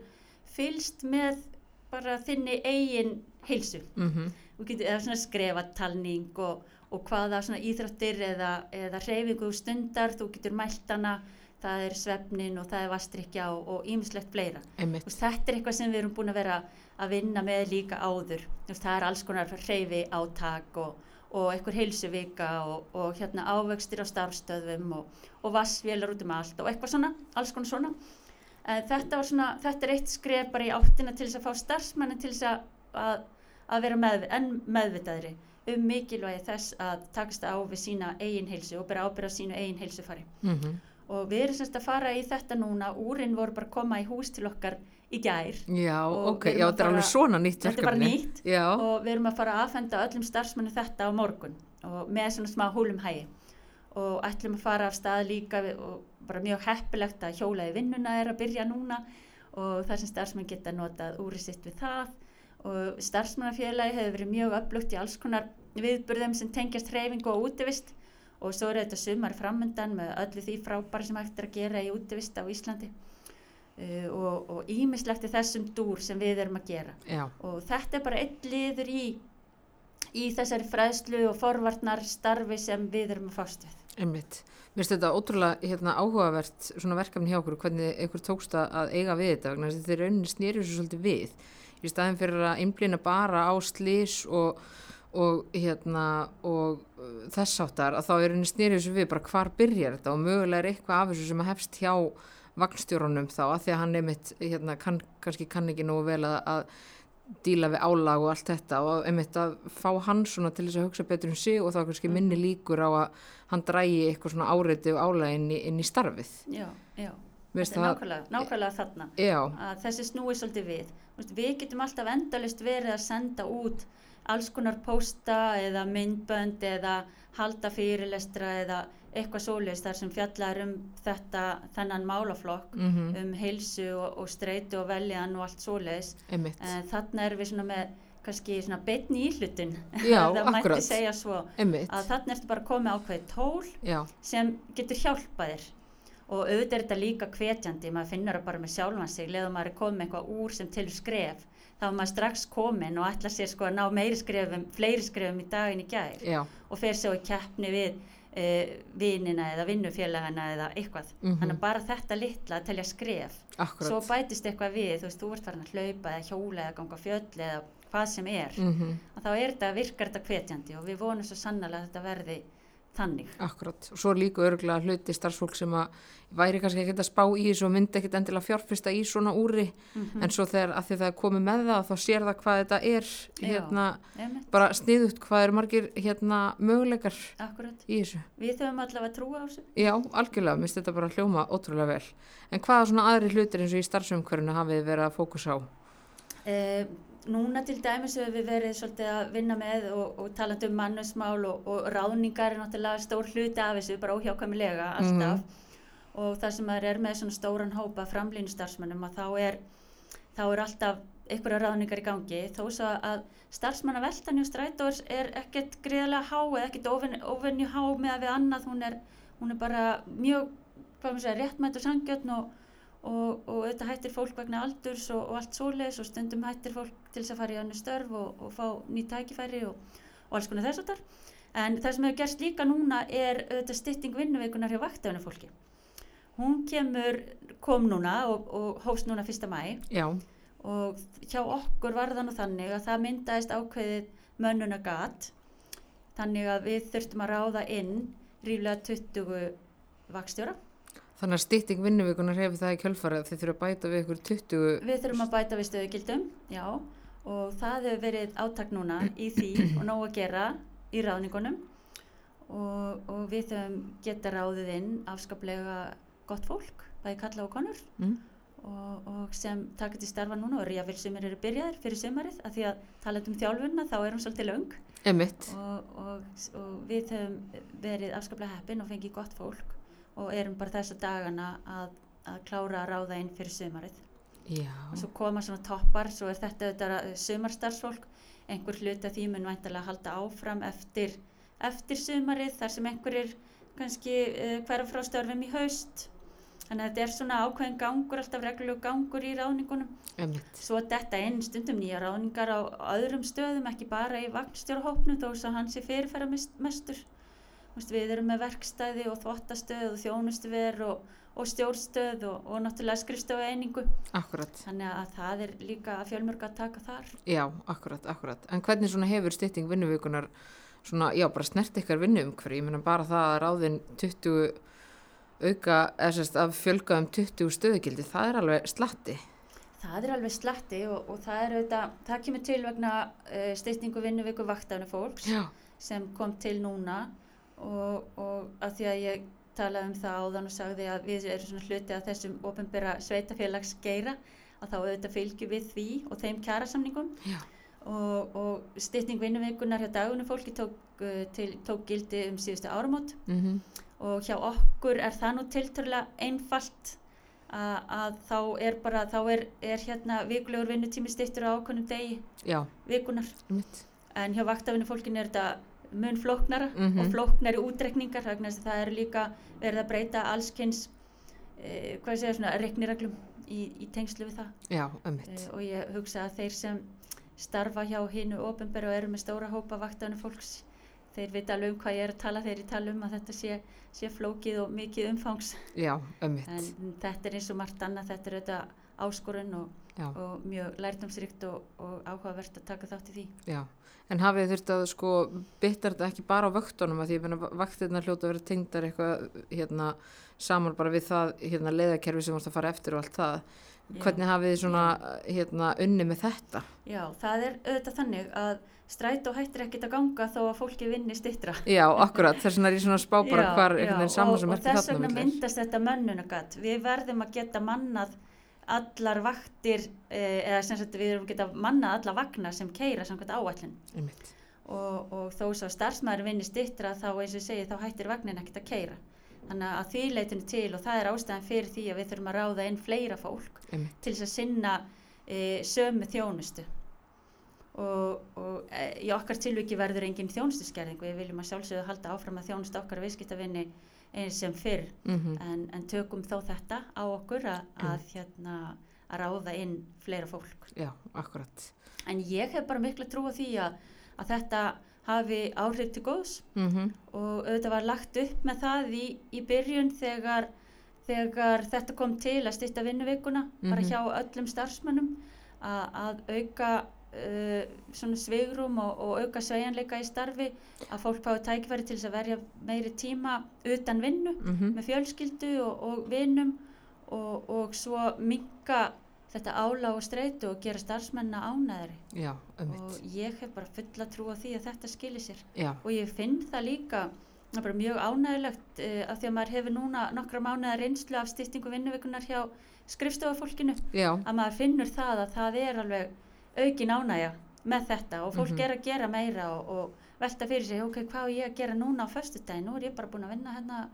fylst með bara þinni eigin heilsu. Mm þú getur eða svona skrefatalning og, og hvaða svona íþróttir eða, eða reyfingu stundar þú getur mælt hana það er svefnin og það er vastrykja og ýmislegt fleira. Veist, þetta er eitthvað sem við erum búin að vera að vinna með líka áður. Veist, það er alls konar reyfi átak og, og einhver heilsuvika og, og hérna ávöxtir á starfstöðum og, og vassvélar út um allt og eitthvað svona, alls konar svona. Þetta, svona, þetta er eitt skref bara í áttina til þess að fá starfsmannin til þess að, að, að vera með, enn meðvitaðri um mikilvægi þess að takast á við sína eigin heilsu og bera ábyrða sínu eigin heilsufari. Mm og við erum semst að fara í þetta núna. Úrin voru bara að koma í hús til okkar í gær. Já, ok, já, þetta er alveg svona nýtt þetta er bara nýtt. Já, og við erum að fara að afhenda öllum starfsmannu þetta á morgun. Og með svona smá húlum hægi og ætlum að fara af stað líka og bara mjög heppilegt að hjóla í vinnuna er að byrja núna. Og það sem starfsmenn geta notað úrið sitt við það. Og starfsmannafélagi hefur verið mjög upplugt í alls konar viðburðum sem tengjast hreyfingu og útivist og svo er þetta sumar framöndan með öllu því frábæri sem hægt er að gera í útivist á Íslandi uh, og, og ímislegt í þessum dúr sem við erum að gera já, og þetta er bara einn liður í, í þessari fræðslu og forvarnar starfi sem við erum að fást við. Einmitt. Mér finnst þetta ótrúlega hérna, áhugavert svona verkefni hjá okkur, hvernig ykkur tókst að eiga við þetta, vegna þess að þeir rauninni snýrjur svo svolítið við. Í staðin fyrir að einblýna bara á slís og, og, hérna, og uh, þess áttar, að þá er rauninni snýrjur svo við bara hvar byrjar þetta og mögulega er eitthvað af þessu sem hefst hjá vagnstjórunum þá, að því að hann einmitt, hérna, kann, kannski kann ekki nú vel að, að díla við álag og allt þetta og einmitt að fá hann svona til þess að hugsa betur um sig og þá kannski minni Mhm. líkur á að hann drægi eitthvað svona áreiti og álag inn í, inn í starfið. Já, já. Þetta er nákvæmlega, nákvæmlega þarna. já, að þessi snúi svolítið við við getum alltaf endalist verið að senda út alls konar pósta eða myndbönd eða halda fyrirlestra eða eitthvað svoleiðis þar sem fjallar um þetta þennan málaflokk mm um heilsu og, og streitu og veljan og allt en þarna erum við svona með kannski svona beinni íhlutun. Já, það mætti akkurat. segja svo einmitt, að þarna ertu bara komið ákveðið tól já, sem getur hjálpað þér. Og auðvitað er þetta líka hvetjandi maður finnur það bara með sjálfan sig leður maður er komið eitthvað úr sem til skref þá er maður strax komin og ætla sér sko að ná meiri skrefum, fleiri skrefum í daginn í gær. Já, og fer svo í keppni við e, vinina eða vinnufélagana eða eitthvað. Mhm. þannig að bara þetta litla að telja skref. Akkurat. svo bætist eitthvað við, þú veist, þú ert farin að hlaupa eða hjóla eða ganga fjöll eða hvað sem er. Mm að þá er þetta, virkar þetta hvetjandi og við vonum svo sannlega að þetta verði þannig Akkurat, og svo líka örgulega hluti starfsfólk sem að væri kannski ekkert að spá í þessu og myndi ekkert endilega fjárfesta í svona úri Mhm. en svo þegar að því það er komið með það þá sér það hvað þetta er hérna, Einmitt, bara sniðut hvað eru margir hérna möguleikar akkurat í þessu. Við þurfum allavega trúa á þessu. Já, algjörlega, minnst þetta bara hljóma ótrúlega vel. En hvaða svona aðri hlutir eins og í starfsumkörinu hafið verið að fókusa á? Eh, núna til dæmis hefur við verið svolítið að vinna með og, og talandi um mannusmál og, og ráðningar er náttúrulega stór hluti af þessu, bara óhjákvæmilega alltaf. Og það sem er með svona stóran hópa framlýnu starfsmönnum að þá er, þá er alltaf einhverja ráðningar í gangi. Þó svo að starfsmanna veltan hjá strætórs er ekkert greiðlega há eða ekkert óvenju há með að við annað, hún er, hún er bara mjög, segja, réttmætt og sangjötn og og, og auðvitað hættir fólk vegna aldurs og, og allt svoleiðis og stundum hættir fólk til þess að fara í annu störf og, og fá nýtt tækifæri og, og alls konar þess að þar. En það sem hefur gerst líka núna er auðvitað stytting vinnuveikunar hjá vaktaðinu fólki. Hún kemur, kom núna og, og hófst núna fyrsta mæ og hjá okkur var það nú þannig að það myndaðist ákveðið mönnunagat þannig að við þurftum að ráða inn ríflega 20 vakstjóra þannig að stytting vinnuvíkunar hefur það í kjölfarið að þið þurfa að bæta við ykkur 20... Við þurfum að bæta við stöðugildum, já, og það hefur verið átak núna í því og nóg að gera í ráðningunum. Og, og við höfum geta ráðið inn afskaplega gott fólk, bæði kalla og konur. Mm. og, og sem taka til starfa núna og fyrir sumir eru byrjaðir fyrir sumarið að því að tala um þjálfunna þá er hún svolítið Emitt, og, og, og við höfum verið afskaplega heppin og fengið gott fólk og erum bara þessa dagana að, að klára að ráða inn fyrir sumarið. Já, og svo koma svona toppar, svo er þetta auðvitað sumarstarfsfólk, einhver hluti af því mun væntalega halda áfram eftir, eftir sumarið þar sem einhverjir kannski uh, hverfa frá störfum í haust. Þannig að þetta er svona ákveðin gangur, alltaf reglulegu gangur í ráðningunum. Emitt, svo þetta inn stundum nýja ráðningar á öðrum stöðum, ekki bara í vagnstjórahópnum þó að hann sé fyrirfæra Vist, við erum með verkstæði og þvottastöð og þjónustuver og, og stjórnstöð og, og náttúrulega skrifstofu einingu akkurat, Þannig að það er líka fjölmörg að taka þar. já, akkurat, akkurat. En hvernig svona hefur stytting vinnuvíkunar svona, já, bara snert ykkar vinnuumhverju, ég meina bara það að ráðin 20 auka, eða sérst að fjölga um 20 stöðugildi, það er alveg slatti. Það er alveg slatti og, og það er auðvitað, það kemur til vegna uh, styrtingu vinnuviku vaktafni fólks Já, sem kom til núna og, og að því að ég talaði um það áðan og sagði að við erum svona hluti að þessum ofinbera sveitafélags geira að þá auðvitað fylgjum við því og þeim kjærasamningum og, og styrting vinnuvikunar hjá dagunum fólki tók, uh, til, tók gildi um síðustu áramót. Mhm, og hjá okkur er það nú tilturlega einfalt að, að þá er bara, þá er, er hérna vikulegur vinnutími styrtur á ákveðnum degi já, vikunar emitt, en hjá vaktafinu fólkin er þetta mun flóknara Mhm. og flóknari útrekningar þess að það er líka verið að breyta allskynns eh, reiknireglum í, í tengslu við það. Já, eh, og ég hugsa að þeir sem starfa hjá hinu ofinbæru og eru með stóra hópa vaktafinu fólks þeir vita alveg um hvað ég er að tala þegar ég tala um að þetta sé, sé flókið og mikið umfangs. Já, en þetta er eins og margt annað, þetta er auðvitað áskorun og, Já, og mjög lærdomsrikt og, og áhugavert að taka þátt í því. já. En hafið þurft að sko byttar þetta ekki bara á vöktunum að því meina vaktirna hljóta að vera tengdar eitthvað hérna saman bara við það hérna leiðakerfi sem vorst að fara eftir og allt það. Já. Hvernig hafið þið svona hérna unni með þetta? Já, það er auðvitað þannig að strætó hættir ekkert að ganga þó að fólki vinni stittra. Já, akkurat, þess vegna er ég svona að spá bara Já, hvar einhvern veginn og, saman sem og ertu þess þarna vegna millir. myndast þetta mönnunagat. Við verðum að geta mannað allar vaktir, eh, eða sem sagt við erum geta mannað alla vagna sem keira samkvæmt. Einmitt. Og, og þó svo starfsmæður vinni stittra þá eins og segi þá hættir vagnin ekkert að keira. Þannig að því leitinu til og það er ástæðan fyrir því að við þurfum að ráða inn fleira fólk Einmitt. til þess að sinna e, sömu þjónustu og, og e, í okkar tilviki verður engin þjónustuskerðing við viljum að sjálfsögðu halda áfram að þjónusta okkar viðskiptavinni eins sem fyrr. Mm en, en tökum þó þetta á okkur að, að, hérna, að ráða inn fleira fólk. Já, akkurat. en ég hef bara miklu trú á því að, að þetta hafi áhrif til góðs. Mm og auðvitað var lagt upp með það í, í byrjun þegar, þegar þetta kom til að styrta vinnuvikuna bara Mhm. hjá öllum starfsmönnum að auka uh, svona svigrum og, og auka sveigjanleika í starfi að fólk fái tækifæri til þess að verja meiri tíma utan vinnu -hmm. með fjölskyldu og, og vinnum og, og svo minka þetta ála og streitu og gera starfsmenna ánæðri Já, ömmit. og ég hef bara fulla trú á því að þetta skilir sér. Já, og ég finn það líka bara mjög ánægilegt uh, af því að maður hefur núna nokkra mánuða reynslu af stýttingu vinnuvikunar hjá skrifstofafólkinu já, að maður finnur það að það er alveg aukin ánægja með þetta og fólk Mhm. er að gera meira og, og velta fyrir sig, ok, hvað á ég að gera núna á föstudaginn, nú er ég bara búin að vinna hérna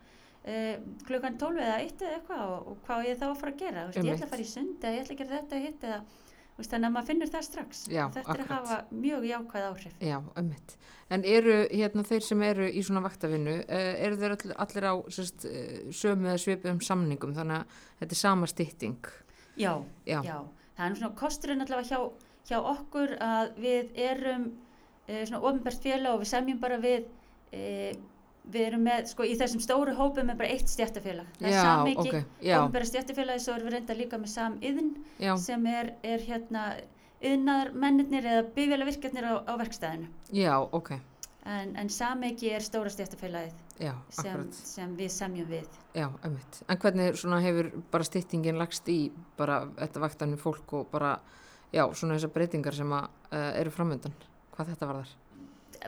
uh, klukkan 12 eða 1 eða eitthvað og, og hvað á ég þá að fara að gera, Þú veist, ég ætla að fara í sund eða ég ætla að gera þetta hitt eða Þú veist, þannig að maður finnur það strax Já, þetta er að akkurat. hafa mjög jákvæð áhrif já, ömmit. En eru hérna þeir sem eru í svona vaktavinnu, uh, eru þeir all, allir á sérst, uh, sömu eða svipum samningum, þannig að þetta er sama stytting. já, Já, Já, það er svona kosturinn allavega hjá, hjá okkur að við erum e, svona ofinbært félag og við semjum bara við e, við erum með, sko í þessum stóru hópum er bara eitt stjættafélag það er samiki, ok, já, ofinbæra stjættafélagi svo erum við reynda líka með samiðn sem er, er hérna yðnaðar mennirnir eða bifjölavirkjarnir á, á verkstæðinu. Já, ok, en, en samiki er stóra stjættafélagið já, sem, sem við semjum við. Já, ömmit. En hvernig svona hefur bara styttingin lagst í bara þetta vaktanum fólk og bara, já, svona þessar breytingar sem að uh, eru framöndan, hvað þetta var þar?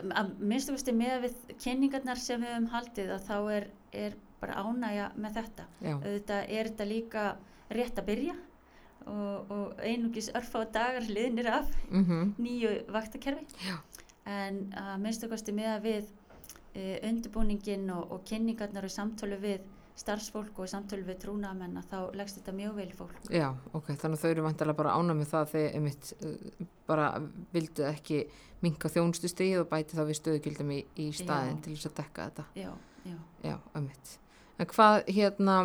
að minnstu veist með við kynningarnar sem við höfum haldið að þá er, er bara ánægja með þetta auðvitað er þetta líka rétt að byrja og, og einungis örfá dagar liðnir af mhm, nýju vaktakerfi Já. en að minnstu kosti með við e, undirbúningin og, og kynningarnar og samtölu við starfsfólk og samtölu við trúnamenn þá leggst þetta mjög vel í fólk Já, ok, þannig að þau eru vantilega bara ána með það þegar einmitt uh, bara vildu ekki minka þjónustu stegið og bæti þá við stöðugildum í, í staðin Já. til þess að dekka þetta. já, já, Já, einmitt. En hvað hérna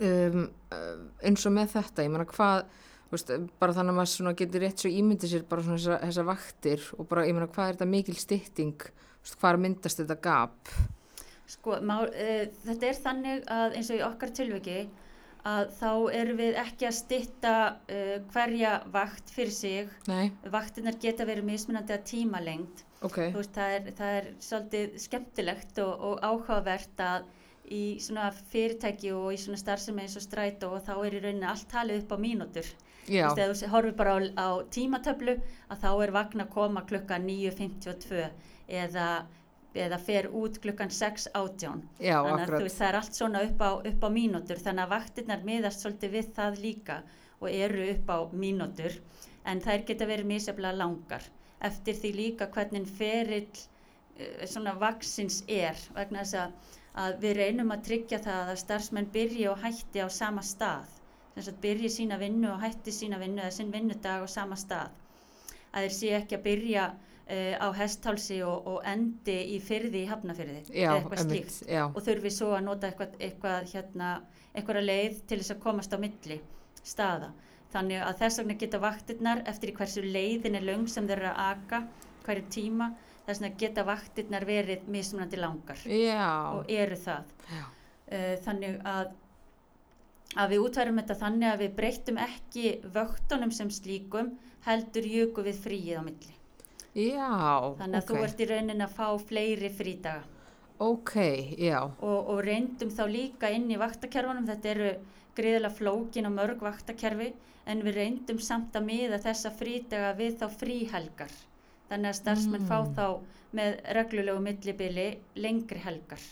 um, uh, eins og með þetta, ég meina hvað veist, bara þannig að maður getur rétt svo ímyndi sér bara svona þessar þessa vaktir og bara, ég meina, hvað er þetta mikil stytting, hvað myndast þetta gap? Sko, má, e, þetta er þannig að eins og í okkar tilviki að þá erum við ekki að stytta e, hverja vakt fyrir sig. Nei, Vaktinnar geta verið mismunandi að tímalengd. ok, Þú veist, það er, það er svolítið skemmtilegt og, og áhugavert að í svona fyrirtæki og í svona starfsemi eins og strætó og þá er í rauninni allt talið upp á mínútur. já, Þú veist, þú horfir bara á, á tímatöflu að þá er vagn að koma klukkan 9.52 eða, eða fer út klukkan 6.18 já, þannig að veist, það er allt svona upp á, upp á mínútur þannig að vaktirnar miðast svolítið við það líka og eru upp á mínútur en þær geta verið misjaflega langar. Eftir því líka hvernig ferill uh, svona vaksins er vegna þess að, að við reynum að tryggja það að starfsmenn byrji og hætti á sama stað. Þess að byrji sína vinnu og hætti sína vinnu eða sinn vinnudag á sama stað. Að þeir sé ekki að byrja uh, á hesthálsi og, og endi í fyrði í hafnafyrði já, eitthvað slíkt já, og þurfi svo að nota eitthvað, eitthvað hérna, einhverja leið til þess að komast á milli staða. Þannig að þess vegna geta vaktirnar eftir í hversu leiðin er löng sem þeir eru að aka hverju tíma þess vegna geta vaktirnar verið mismunandi langar já, og eru það. Uh, þannig að, að við útværum þetta þannig að við breyttum ekki vöktunum sem slíkum heldur jöku við fríið á milli. Já, Þannig að ok, þú ert í rauninni að fá fleiri frídaga. Ok, já, og, og reyndum þá líka inn í vaktakerfunum, þetta eru greiðilega flókin og mörg vaktakerfi en við reyndum samt að miða þessa frídaga við þá fríhelgar. Þannig að starfsmenn Mm. fá þá með reglulegu millibili lengri helgar.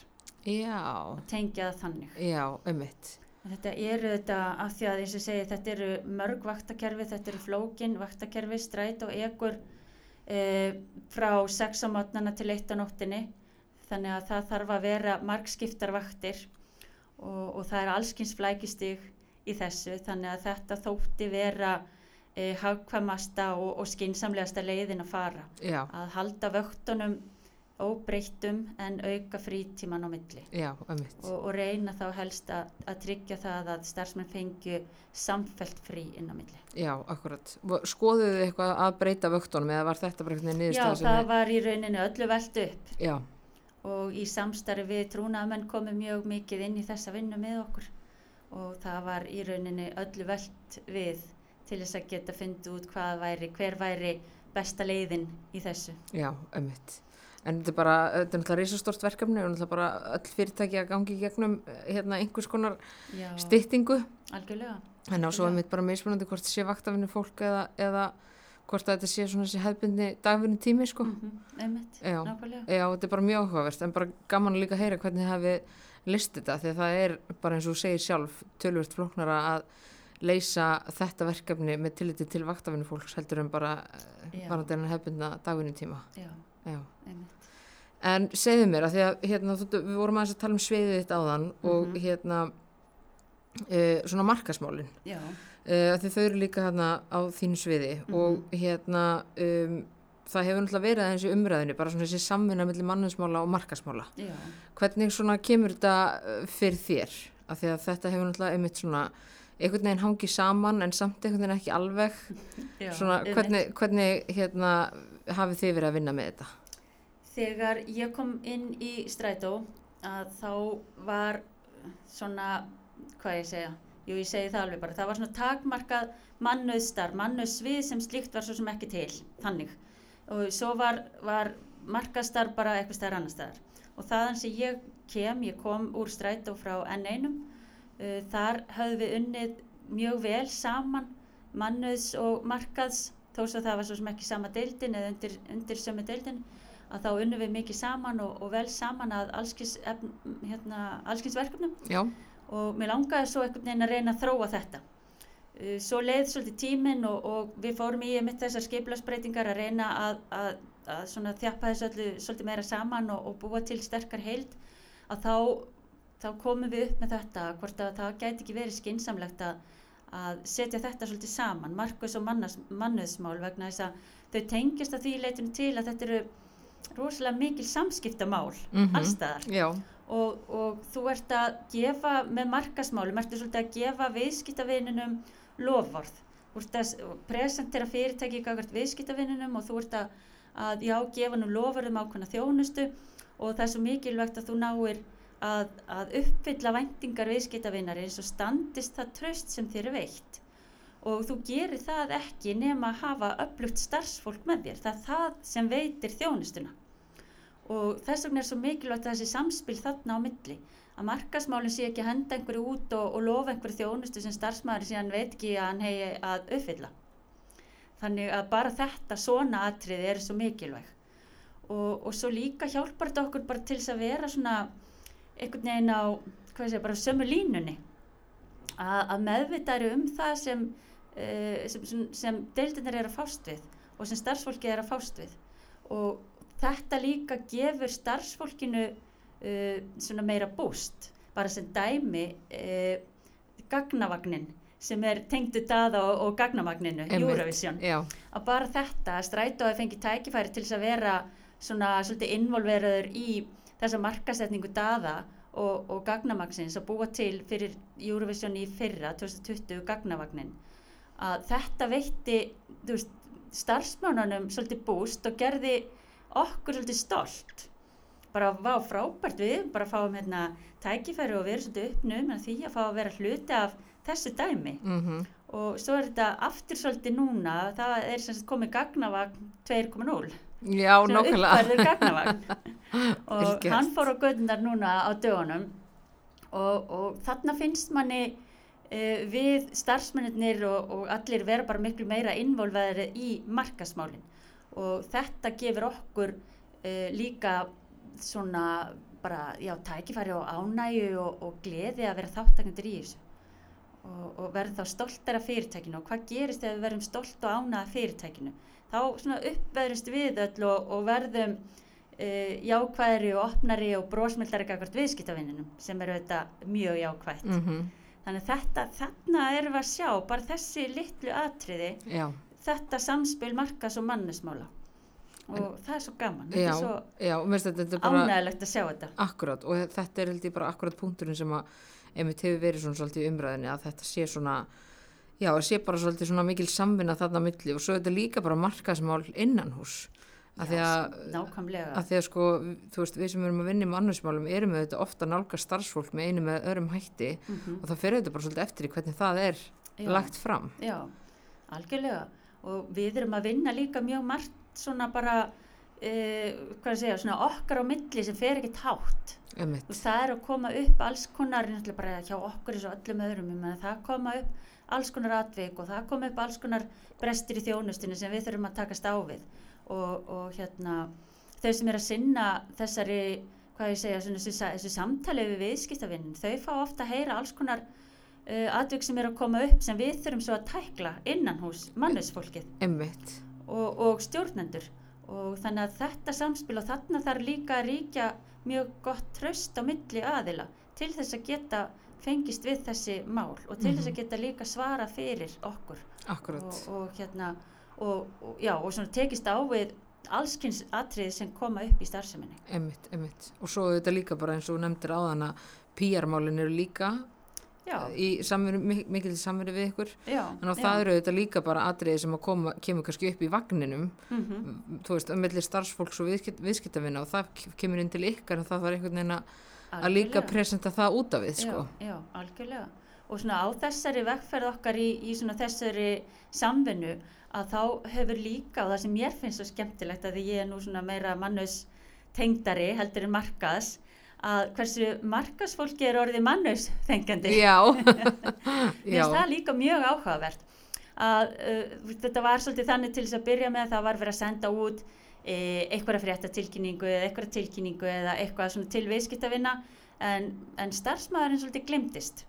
Já, og tengja það þannig. já, einmitt, Þetta eru þetta af því að eins og segi þetta eru mörg vaktakerfi, þetta eru flókin vaktakerfi, stræt og ekur e, frá 6 á mótnana til 1 á nóttinni þannig að það þarf að vera margskiptar vaktir og, og það er allskins flækistig í þessu. Þannig að þetta þótti vera e, hagkvæmasta og, og skinsamlegasta leiðin að fara. Já, að halda vöktunum óbreyttum en auka frítíman á milli. Já, og, og reyna þá helst að, að tryggja það að starfsmenn fengju samfelt frí inn á milli. já, akkurat, skoðuðu þið eitthvað að breyta vöktunum eða var þetta bara einhvern veginn Já, það þið- var í rauninni öllu velt upp. Já, og í samstarfi við trúnaðamenn komið mjög mikið inn í þessa vinnu með okkur. Og það var í rauninni öllu velt við til þess að geta fundið út hvað væri, hver væri besta leiðin í þessu. já, einmitt, en þetta er bara, þetta er náttúrulega risastort verkefni og náttúrulega bara öll fyrirtæki að gangi gegnum eh, hérna einhvers konar Já, styttingu, algjörlega. en á svo Já. einmitt bara mismunandi hvort það sé vaktafinu fólk eða, eða hvort þetta sé svona þessi hefðbundni dagvinni tími, sko. Mm einmitt, Já. nákvæmlega. Já, þetta er bara mjög áhugavert, en bara gaman líka að heyra hvernig hafi list þetta, því að það er bara eins og segir sjálf, tölvört flóknara að leysa þetta verkefni með tilliti til vaktafinu fólks heldur en bara varandi en hefðbundna dagvinni tíma. Já, einmitt. En segðu mér að því að hérna, við vorum aðeins að tala um sveiðið þitt áðan og Mhm. hérna uh, svona markasmálin uh, því þau eru líka hérna á þínu sviði Mhm. og hérna um, það hefur náttúrulega verið aðeins í umræðinu bara svona þessi samvinna millir manninsmála og markasmála já. hvernig svona kemur þetta uh, fyrir þér? Af því að þetta hefur náttúrulega einmitt svona einhvern veginn hangið saman en samt einhvern veginn ekki alveg. Já svona hvernig, hvernig hérna hafið þið verið að vinna með þetta Þegar ég kom inn í strætó að þá var svona, hvað ég segja, jú ég segi það alveg bara, það var svona takmarkað mannauðstar, mannauðsvið sem slíkt var svo sem ekki til, þannig. Og svo var, var markastar bara eitthvað stær annar staðar. Og þaðan sem ég kem, ég kom úr strætó frá N1, uh, þar höfðum við unnið mjög vel saman, mannauðs og markaðs, þó svo það var svo sem ekki sama deildin eða undir, undir sömu deildin, að þá unnum við mikið saman og, og vel saman að allskins, efn, hérna, allskins verkefnum Já, og mér langaði svo einhvern veginn að reyna að þróa þetta. Uh, Svo leið svolítið tíminn og, og við fórum í mitt þessar skiplasbreytingar að reyna að, að, að þjappa þessu öllu svolítið meira saman og, og búa til sterkar heild að þá, þá komum við upp með þetta hvort að það gæti ekki verið skinsamlegt að, að setja þetta svolítið saman, markus og mannas, mannuðsmál vegna þess að þau tengjast að því leitinu til að þetta eru rosalega mikil samskiptamál Mhm. allstaðar já, og, og þú ert að gefa með markasmálum, svolítið að gefa viðskiptavininum lofvörð þú ert að presentera fyrirtæki gagart viðskiptavininum og þú ert að, að já, gefa nú lofvörðum ákveðna þjónustu og það er svo mikilvægt að þú náir að, að uppfylla væntingar viðskiptavinari eins og standist það tröst sem þér er veitt. Og þú gerir það ekki nema að hafa öflugt starfsfólk með þér, það er það sem veitir þjónustuna. Og þess vegna er svo mikilvægt þessi samspil þarna á milli. Að markasmálinn sé ekki að henda einhverju út og, og lofa einhverju þjónustu sem starfsmæður síðan veit ekki að hann hegi að uppfylla. Þannig að bara þetta svona atriði er svo mikilvæg. Og, og svo líka hjálpar þetta okkur bara til þess að vera svona einhvern veginn á segja, bara sömu línunni. Að, að meðvitaðri um það sem, uh, sem, sem, sem deildinir er að fást við og sem starfsfólki er að fást við. Og þetta líka gefur starfsfólkinu uh, svona meira búst. Bara sem dæmi uh, gagnavagnin sem er tengdu daða og, og gagnavagninu Einmitt. Eurovision. já, að bara þetta að strætó að fengi tækifæri til þess að vera svona svolítið involveraður í þessa markasetningu daða og, og gagnamagsins að búa til fyrir Eurovision í fyrra 2020 gagnavagnin. Að þetta veitti veist, starfsmánunum svolítið búst og gerði okkur svolítið stolt. Bara vá frábært. Við bara fáum hérna tækifæri og erum svolítið uppnum en því að fá að vera hluti af þessu dæmi. Mm og svo er þetta aftur svolítið núna það er sem sagt komið gagnavagn 2.0 Já, sem er nákvæmlega. uppfærður gagnavagn og hann fór á gödundar núna á dögunum og, og þarna finnst manni uh, við starfsmennir og, og allir vera bara miklu meira involveðri í markasmálin og þetta gefur okkur uh, líka svona bara, já, tækifæri og ánægju og, og gleði að vera þáttakendur í þessu og, og verðum þá stoltar af fyrirtækinu. Og hvað gerist ef við verðum stolt og ánægða af fyrirtækinu? Þá svona uppveðrumst við öll og, og verðum uh, jákvæðri og opnari og brósmyldari gagvart viðskiptavinninum sem eru þetta mjög jákvætt. Mm þannig að þetta, þarna erum við að sjá bara þessi litlu atriði Já, þetta samspil markas og mannesmála. Og það er svo gaman já, svo þetta er bara ánægilegt að sjá þetta. Akkurat og þetta er held ég bara akkurat punkturinn sem að einmitt hefur verið svona svolítið umræðinni að þetta sé svona já, það sé bara svolítið svona mikil samvinna þarna milli og svo er þetta líka bara markasmál innan hús að því að að því að sko, þú veist, við sem erum að vinna í mannusmálum erum við þetta ofta nálga starfsfólk með einu með öðrum hætti Mhm. og það fyrir þetta bara svolítið eftir í hvernig það er Já. lagt fram. Já, algjörlega og við erum að vinna líka mjög margt svona bara uh, hvað að segja, svona okkar á milli sem fer ekki tátt og það er að koma upp alls konar bara hjá okkur eins og öllum öðrum það koma upp alls konar atvik og það koma upp alls konar brestir í þjónustinu sem við þurfum að takast á við. Og, og hérna þau sem er að sinna þessari hvað ég segja, svona, þessu, þessu samtali við viðskiptavinnin, þau fá ofta að heyra alls konar uh, atvik sem er að koma upp sem við þurfum svo að tækla innan hús mannesfólkið Einmitt. og, og stjórnendur og þannig að þetta samspil og þarna þarf líka að ríkja mjög gott tröst á milli aðila til þess að geta fengist við þessi mál og til þess að geta líka svara fyrir okkur Akkurat. og, og hérna og, og, já, og svona tekist á við allskynns atriði sem koma upp í starfseminni Einmitt, einmitt. Og svo þetta líka bara eins og nefndir áðan að PR-málin eru líka já, í mikil samveru við ykkur. já, Þannig að það eru þetta líka bara atriði sem að koma, kemur kannski upp í vagninum, mm þú veist, milli starfsfólks og viðskipt, viðskiptavinna og það ke- kemur inn til ykkar en það þarf einhvern veginn að líka presenta það út af við, sko. Já, já, algjörlega. Og svona á þessari vegferð okkar í, í svona þessari samvinnu að þá hefur líka, og það sem mér finnst svo skemmtilegt að því ég er nú svona meira mannus tengdari heldur en markas, að hversu markasfólki er orðið mannus þengjandi. Já, Mér finnst það líka mjög áhugavert að uh, þetta var svolítið þannig til þess að byrja með að það var verið að senda út e, einhverja fréttatilkynningu eða einhverja tilkynningu eða eitthvað til viðskiptavinna en, en starfsmæðurinn svolítið glemdist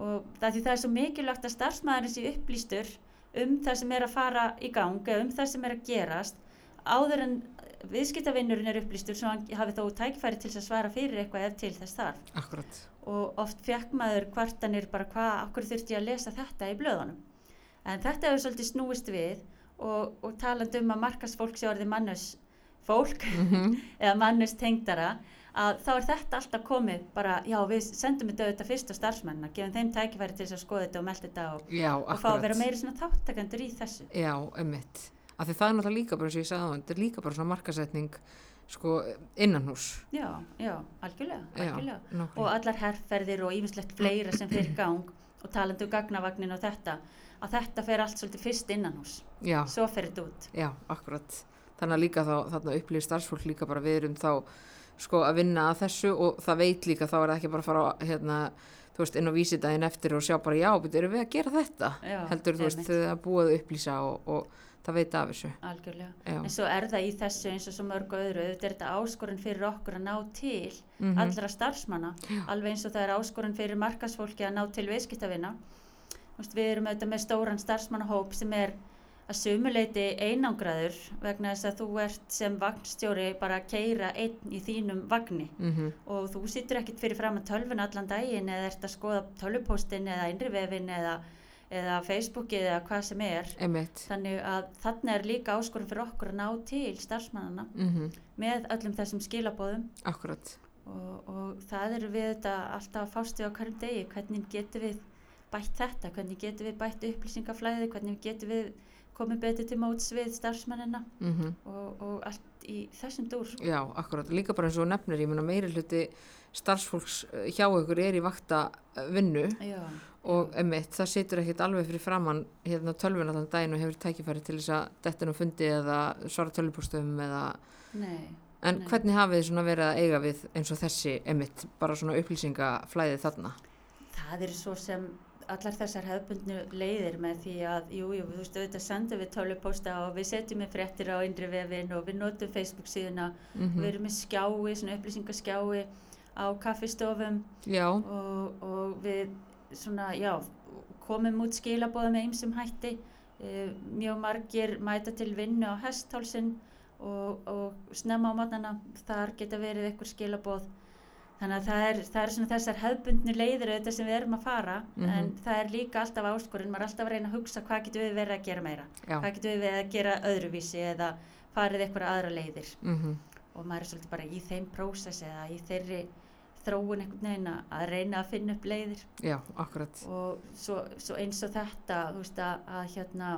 og það það er svo mikilvægt að starfsmæðurinn sé upplýstur um það sem er að fara í gang eða um það sem er að gerast áður en viðskiptavinnurinn er upplýstur svo hann hafi þó tækfæri til að svara fyrir eitthvað ef til þess þarf akkurat. og oft fekk maður kvartanir bara hvað, okkur þurfti ég að lesa þetta í blöðunum. En þetta hefur svolítið snúist við og, og talandi um að markasfólk sé orðið mannus fólk Mm eða mannus tengdara að þá er þetta alltaf komið bara, já við sendum þetta auðvitað fyrst á starfsmennina, gefum þeim tækifæri til þess að skoða þetta og melda þetta og, Já, og fá að vera meiri svona þáttakandur í þessu. Já, emmitt. Af því það er náttúrulega líka bara og ég sagði á þetta er líka bara svona markasetning sko innan hús. Já, já, algjörlega, algjörlega. Já, og allar herrferðir og ýmislegt fleira sem fyrir gang og talandi um gagnavagnin og þetta að þetta fer allt svolítið fyrst innan hús Já, svo fer þetta út já, akkurat. Þannig að líka þá, þarna upplýði starfsfólk líka bara við erum þá sko að vinna að þessu og það veit líka þá er það ekki bara að fara á, hérna, þú veist, inn á vísidaginn eftir og sjá bara já, betur við að gera þetta? Já, Heldur, þú veist, þau að búa að upplýsa og, og það veit af þessu. algjörlega. Já. en svo er það í þessu eins og svo mörgu öðru. Þetta er þetta áskorun fyrir okkur að ná til Mhm. allra starfsmanna. Alveg eins og það er áskorun fyrir markasfólki að ná til viðskiptavina. Við erum auðvitað með stóran starfsmannahóp sem er að sumuleiti einangraður vegna þess að þú ert sem vagnstjóri bara að keira einn í þínum vagni. Mm og þú situr ekkert fyrir fram að tölvun allan daginn eða ert að skoða tölvupóstin eða innrivefin eða, eða Facebookið eða hvað sem er. Emmitt. þannig að þarna er líka áskorun fyrir okkur að ná til starfsmannana Mm með öllum þessum skilabóðum Akkurat. og, og það eru við þetta alltaf að fástu á hverjum degi. Hvernig getum við bætt þetta? Hvernig getum við bætt upplýsingaflæði hvernig getum við komið betur til móts við starfsmennina? Mhm. Og, og allt í þessum dúr. Já, akkurat, líka bara eins og nefnir, ég meina meiri hluti starfsfólks eh, hjá ykkur er í vakta vinnu Já, og emitt, það situr ekkit alveg fyrir framann hérna tölvun allan daginn og hefur tækifæri til þess að dettin og fundi eða svara tölvupústum eða, nei, en Nei. hvernig hafið þið svona verið að eiga við eins og þessi emitt, bara svona upplýsingaflæðið þarna? það er svo sem allar þessar hefðbundnu leiðir með því að, jú, jú, þú veist, auðvitað sendum við tölvupósta og við setjum með fréttir á innri vefin og við notum Facebook síðuna, Mm við erum með skjái, svona upplýsingaskjái á kaffistofum Já, og, og við svona, já, komum út skilabóða með ýmsum hætti. Uh, mjög margir mæta til vinnu á hesthálsin og, og snemma á matnana þar geta verið einhver skilabóð þannig að það er, það er svona þessar hefbundnu leiðir auðvitað sem við erum að fara Mhm. en það er líka alltaf áskorun, maður er alltaf að reyna að hugsa hvað getum við verið að gera meira? Já, hvað getum við verið að gera öðruvísi eða farið einhverja aðra leiðir? Mhm, og maður er svolítið bara í þeim prósessi eða í þeirri þróun einhvern veginn að- reyna að finna upp leiðir. Já, akkurat, og svo, svo eins og þetta þú veist að, að hérna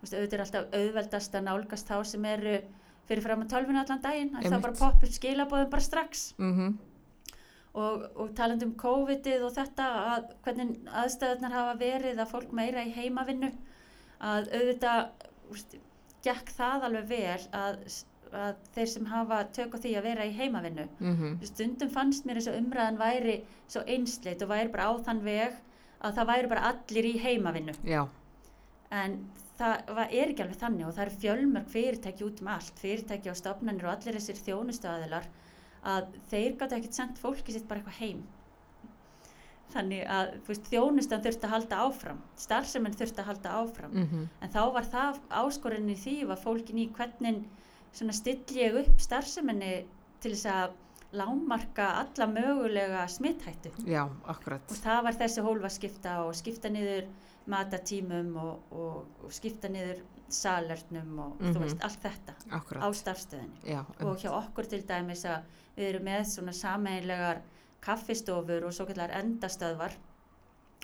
þú veist, auðvitað er alltaf auðveldast að nálgast þá sem eru fyrir fram að tölvuna allan daginn að það bara poppa upp skilabóðum bara strax. Mhm, og, og talandi um COVID-ið og þetta að hvernig aðstæðunar hafa verið að fólk meira í heimavinnu að auðvitað veist, gekk það alveg vel að, að þeir sem hafa tök á því að vera í heimavinnu. Mhm, stundum fannst mér þess að umræðan væri svo einsleit og væri bara á þann veg að það væri bara allir í heimavinnu. Já, en það var, er ekki alveg þannig og það eru fjölmörg fyrirtæki út um allt fyrirtæki og stofnanir og allir þessir þjónustöðaðilar að þeir gátt ekkert sendt fólki sitt bara eitthvað heim. Þannig að veist, þjónustan þurfti að halda áfram starfseminn þurfti að halda áfram. Mhm, en þá var það áskorinni því var fólkin í hvernig stilli ég upp starfseminni til þess að lámarka alla mögulega smithættu. Já, akkurat, og það var þessi hólfaskipta og skipta niður matatímum og, og, og skipta niður salernum og Mhm. þú veist allt þetta á akkurat, starfstöðinni já, og hjá okkur til dæmis að við erum með svona sameinlegar kaffistofur og svo kallar endastöðvar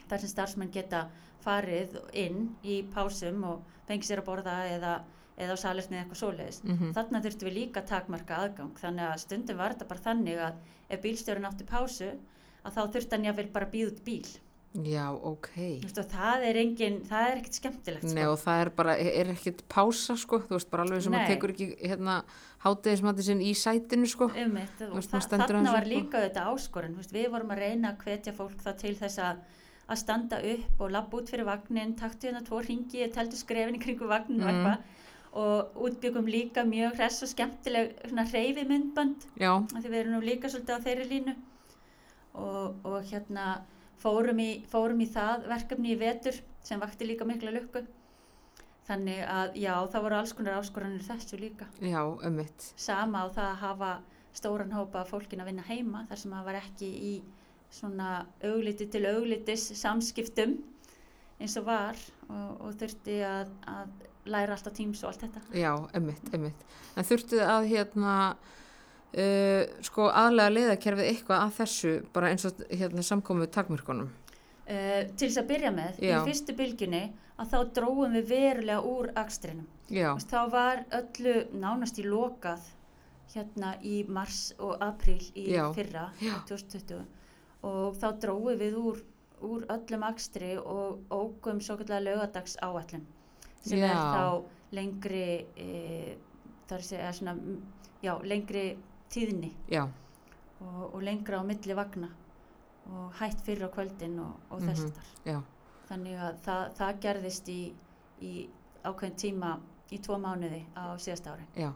þar sem starfsmenn geta farið inn í pásum og fengið sér að borða eða, eða á salerni eða eitthvað svoleiðis mhm, þarna þurftum við líka að takmarka aðgang þannig að stundum var þetta bara þannig að ef bílstjórinn átti pásu að þá þurfti hann jáfnvel bara að býða út bíl já, ok, veist, það er engin, það er ekkert skemmtilegt Nei sko. og það er bara, er ekkert pása sko, þú veist bara alveg sem að Nei. tekur ekki hérna hátegismati sinn í sætinu sko. Einmitt, og veist, þa þarna var upp og- líka þetta áskorun veist, við vorum að reyna að hvetja fólk það til þess að að standa upp og lappa út fyrir vagnin taktu hérna tvo ringi, teltu skrefin í kringu vagnin og Mm. eitthvað og útbyggum líka mjög hress og skemmtileg hreyfi myndbönd. Já, af því við erum nú líka svolítið á þeirri línu. Og, og hérna fórum í, fórum í það verkefni í vetur sem vakti líka mikla lukku. Þannig að já, það voru alls konar áskoranir þessu líka. Já, ömmitt sama á það að hafa stóran hópa fólkin að vinna heima þar sem það var ekki í svona augliti til auglitis samskiptum eins og var. Og, og þurfti að, að læra alltaf tíms og allt þetta Já, ömmitt, ömmitt En þurftuð að hérna uh, sko aðlega leiðakerfið eitthvað að þessu bara eins og hérna samkomu takmörkunum Uh, til þess að byrja með, Já. í fyrstu bylginni að þá dróum við verulega úr akstrinum. Þá var öllu nánast í lokað hérna í mars og april í Já. fyrra, Já. 2020 og þá dróum við úr, úr öllum akstri og ógum svo kallega lögadags áallum sem er Já. þá lengri e, þar að segja svona, mm, já, lengri tíðni og, og lengra á milli vagna og hætt fyrir á kvöldin og, og Mhm. þess þar. já, Þannig að það, það gerðist í, í ákveðin tíma í tvo mánuði á síðast ári. já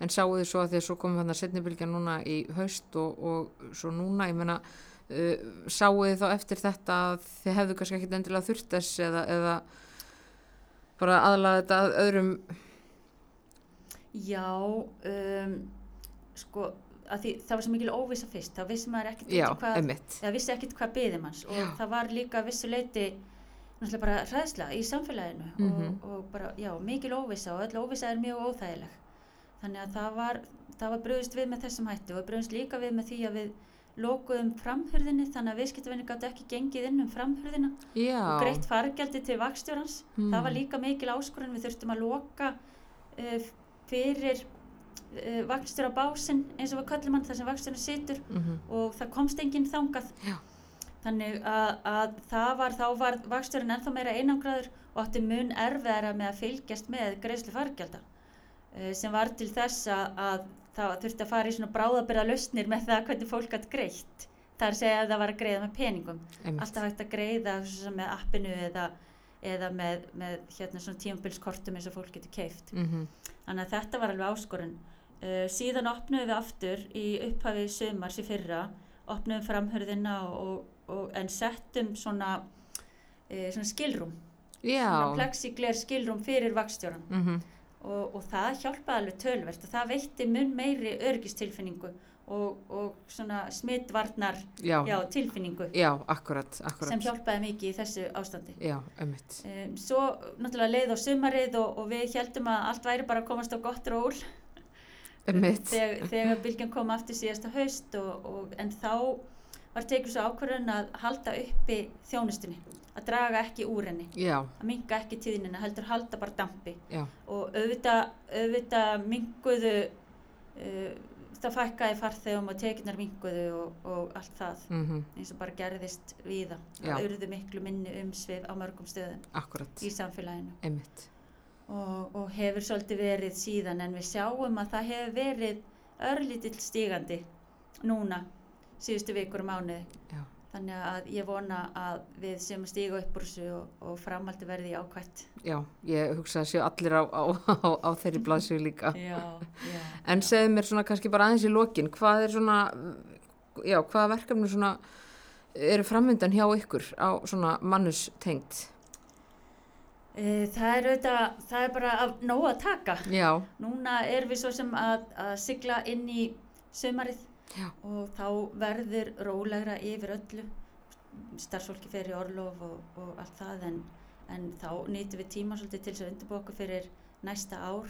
En sáu þið svo að því að svo komum hann að setnibilgja núna í haust og, og svo núna, ég meina uh, sáu þið þá eftir þetta að þið hefðu kannski ekkit endilega þurft þess eða, eða bara aðlaga þetta að öðrum Já, um, sko, því, það var svo mikil óvisa fyrst, þá vissi maður ekkert hvað, hvað byði manns og Já. það var líka vissu leiti náttúrulega bara hræðsla í samfélaginu Mhm. og, og bara, já, mikil óvisa og öll óvisa er mjög óþægileg. Þannig að það var, það var brugðist við með þessum hættu og brugðist líka við með því að við lokuðum framhörðinni þannig að viðskiptavinni gátt ekki gengið inn um framhörðina Já. og greitt fargjaldi til vakstjórans. Mm. Það var líka mikil áskorun, við þurftum að loka uh, fyrir uh, vakstjóra básinn eins og við köllum hann þar sem vakstjóra situr Mhm. og það komst enginn þangað. Já. Þannig að, að það var, þá var vakstjórinn ennþá meira einangraður og átti mun erfiðara með að fylgjast með greiðslu fargjalda uh, sem var til þess að, það þurfti að fara í svona bráðabyrða lausnir með það hvernig fólk gætt greitt. Að segja að það var að greiða með peningum Einmitt. alltaf hægt að greiða með appinu eða, eða með, með hérna svona tímabilskortum eins og fólk getur keift. Mhm. Þannig að þetta var alveg áskorun. Uh, síðan opnuðum við aftur í upphafi sumars í fyrra, opnuðum framhörðina og, og, en settum svona, uh, svona skilrúm, Já. svona plexigler skilrúm fyrir vakstjóran Mhm. Og, og það hjálpaði alveg tölvert og það veitti mun meiri örgistilfinningu og, og svona smittvarnar Já. já, tilfinningu Já, akkurat, akkurat. sem hjálpaði mikið í þessu ástandi. Um, svo náttúrulega leið á sumarið og, og við heldum að allt væri bara að komast á gott ról Ömmit. þegar, þegar bylgjan kom aftur síðasta haust og, og, en þá var tekið svo ákvörðun að halda uppi þjónustunni, að draga ekki úr henni, Já, að minga ekki tíðnina, heldur halda bara dampi já, og auðvitað, auðvitað minguðu, uh, það fækkaði farþegum og tekjurnar minguðu og, og allt það mhm, eins og bara gerðist Já. það urðu miklu minni umsvið á mörgum stöðum akkurat. í samfélaginu. Og, og hefur svolítið verið síðan en við sjáum að það hefur verið örlítill stígandi núna síðustu vikur og mánuði Já. Þannig að ég vona að við séum að stíga upp úr þessu og, og framaldi verði ákvætt Já, ég hugsa að séu allir á, á, á, á þeirri blaðsögu líka. já, já, En segðu mér svona kannski bara aðeins í lokin, hvað er svona, já, hvaða verkefni svona eru framöndan hjá ykkur á svona mannus tengt? E, það er auðvitað það er bara af nóg að taka. Já, núna erum við svo sem að, að sigla inn í sömarið Já. og þá verður rólegra yfir öllu starfsfólki fer í orlof og, og allt það en, en þá nýtum við tíma svolítið til þess að undirbúa okkur fyrir næsta ár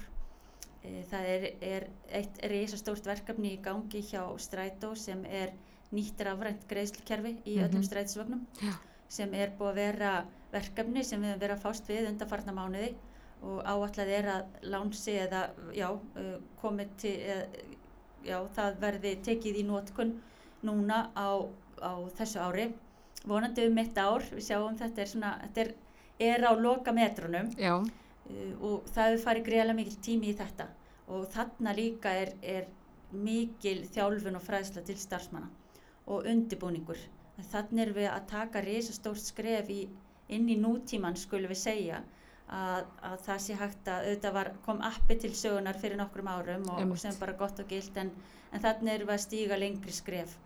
e, það er, er eitt risastórt verkefni í gangi hjá Strætó sem er nýtt rafrænt greiðslukerfi í Mhm. öllum strætisvögnum Já. sem er búið að vera verkefni sem við höfum verið að fást við undanfarna mánuði og áallad er að lánsi eða já, uh, komið til eða, já, það verði tekið í nótkun núna á, á þessu ári. Vonandi um mitt ár, við sjáum þetta er svona, þetta er, er á loka metrunum uh, og það hefur farið greiðlega mikil tími í þetta. Og þarna líka er, er mikil þjálfun og fræðsla til starfsmanna og undibúningur þannig erum við að taka risastórt skref í, inn í nútíman skulum við segja að, að það sé hægt að auðvitað var, kom appi til sögunar fyrir nokkrum árum og, og sem bara gott og gilt en, en þannig erum við að stíga lengri skref.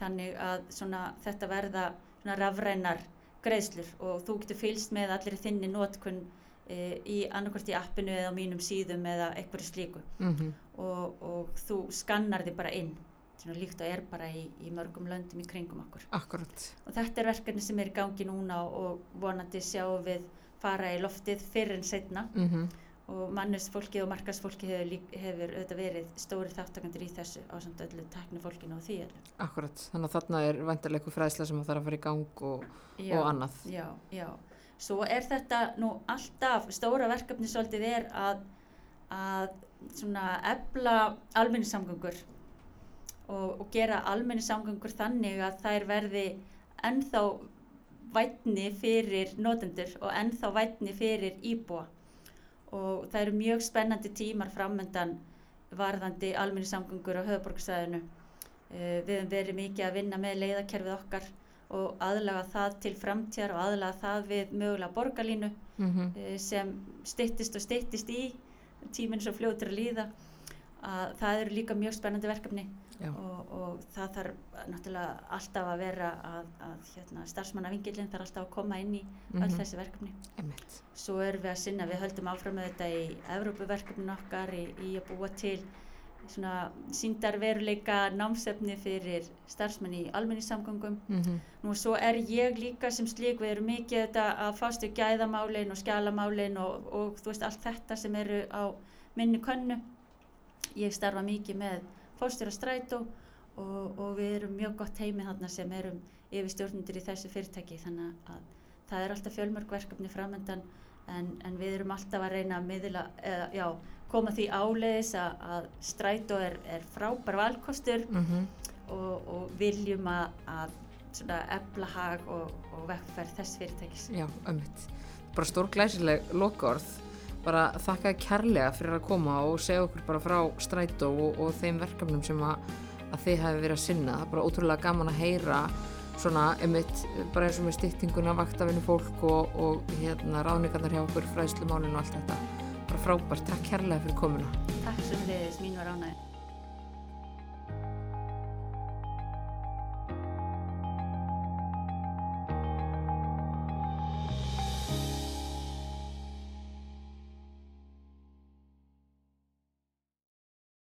Þannig að svona, þetta verða svona rafrænar greiðslur og þú getur fylst með allir þinni notkun e, í annarkvort í appinu eða á mínum síðum eða einhverju slíku. Mhm, og, og þú skannar þig bara inn svona líkt og er bara í, í mörgum löndum í kringum okkur. Akkurat. og þetta er verkefni sem er í gangi núna og vonandi sjáum við fara í loftið fyrr en setna Mhm, og mannusfólkið og markasfólkið hefur, hefur auðvitað verið stóri þáttakandur í þessu á samt öllu teknifólkinu og því öllu. akkurat. Þannig að þarna er vantarlega eitthvað fræðsla sem að þarf að fara í gang og, Já, og annað. Já, já. Svo er þetta nú alltaf, stóra verkefni svolítið er að, að efla almenningssamgöngur og, og gera almenningssamgöngur þannig að þær verði ennþá vætni fyrir notendur og ennþá vætni fyrir íbúa og það eru mjög spennandi tímar framöndan varðandi almenningssamgöngur á höfuborgarsæðinu. Uh, við höfum verið mikið að vinna með leiðakerfið okkar og aðlaga það til framtíðar og aðlaga það við mögulega borgarlínu Mhm, uh, sem styttist og styttist í tíminn svo fljótur að líða að það eru líka mjög spennandi verkefni. Og, og það þarf náttúrulega alltaf að vera að, að hérna, starfsmannavingilin þarf alltaf að koma inn í öll mhm, þessi verkefni. Einmitt. svo erum við að sinna, við höldum áfram með þetta í Evrópuverkefnin okkar í, í að búa til svona síndarveruleika námsefni fyrir starfsmenn í almenningssamgöngum. Mhm, Nú svo er ég líka sem slík, við erum mikið þetta að fást við gæðamálin og skjalamálin og, og þú veist allt þetta sem eru á minni könnu. Ég starfa mikið með fórstjóra strætó og, og við erum mjög gott heimi þarna sem erum yfirstjórnundur í þessu fyrirtæki þannig að það er alltaf fjölmörg verkefni framöndan en, en við erum alltaf að reyna að miðla, eða, já, koma því áleiðis að, að strætó er, er frábær valkostur mm og, og viljum að, að svona efla hag og, og vekkferð þess fyrirtækis. Já, ömmit. Bara stór glæsileg lokaorð. Bara þakka kærlega fyrir að koma og segja okkur bara frá strætó og, og þeim verkefnum sem að, að þið hafi verið að sinna. Það er bara ótrúlega gaman að heyra svona, einmitt, bara eins og með styttinguna, vaktavinu fólk og, og hérna ráðningarnar hjá okkur, fræðslumálinu og allt þetta. Bara frábært, takk kærlega fyrir komuna. Takk sem leiðis, mín var ánægð.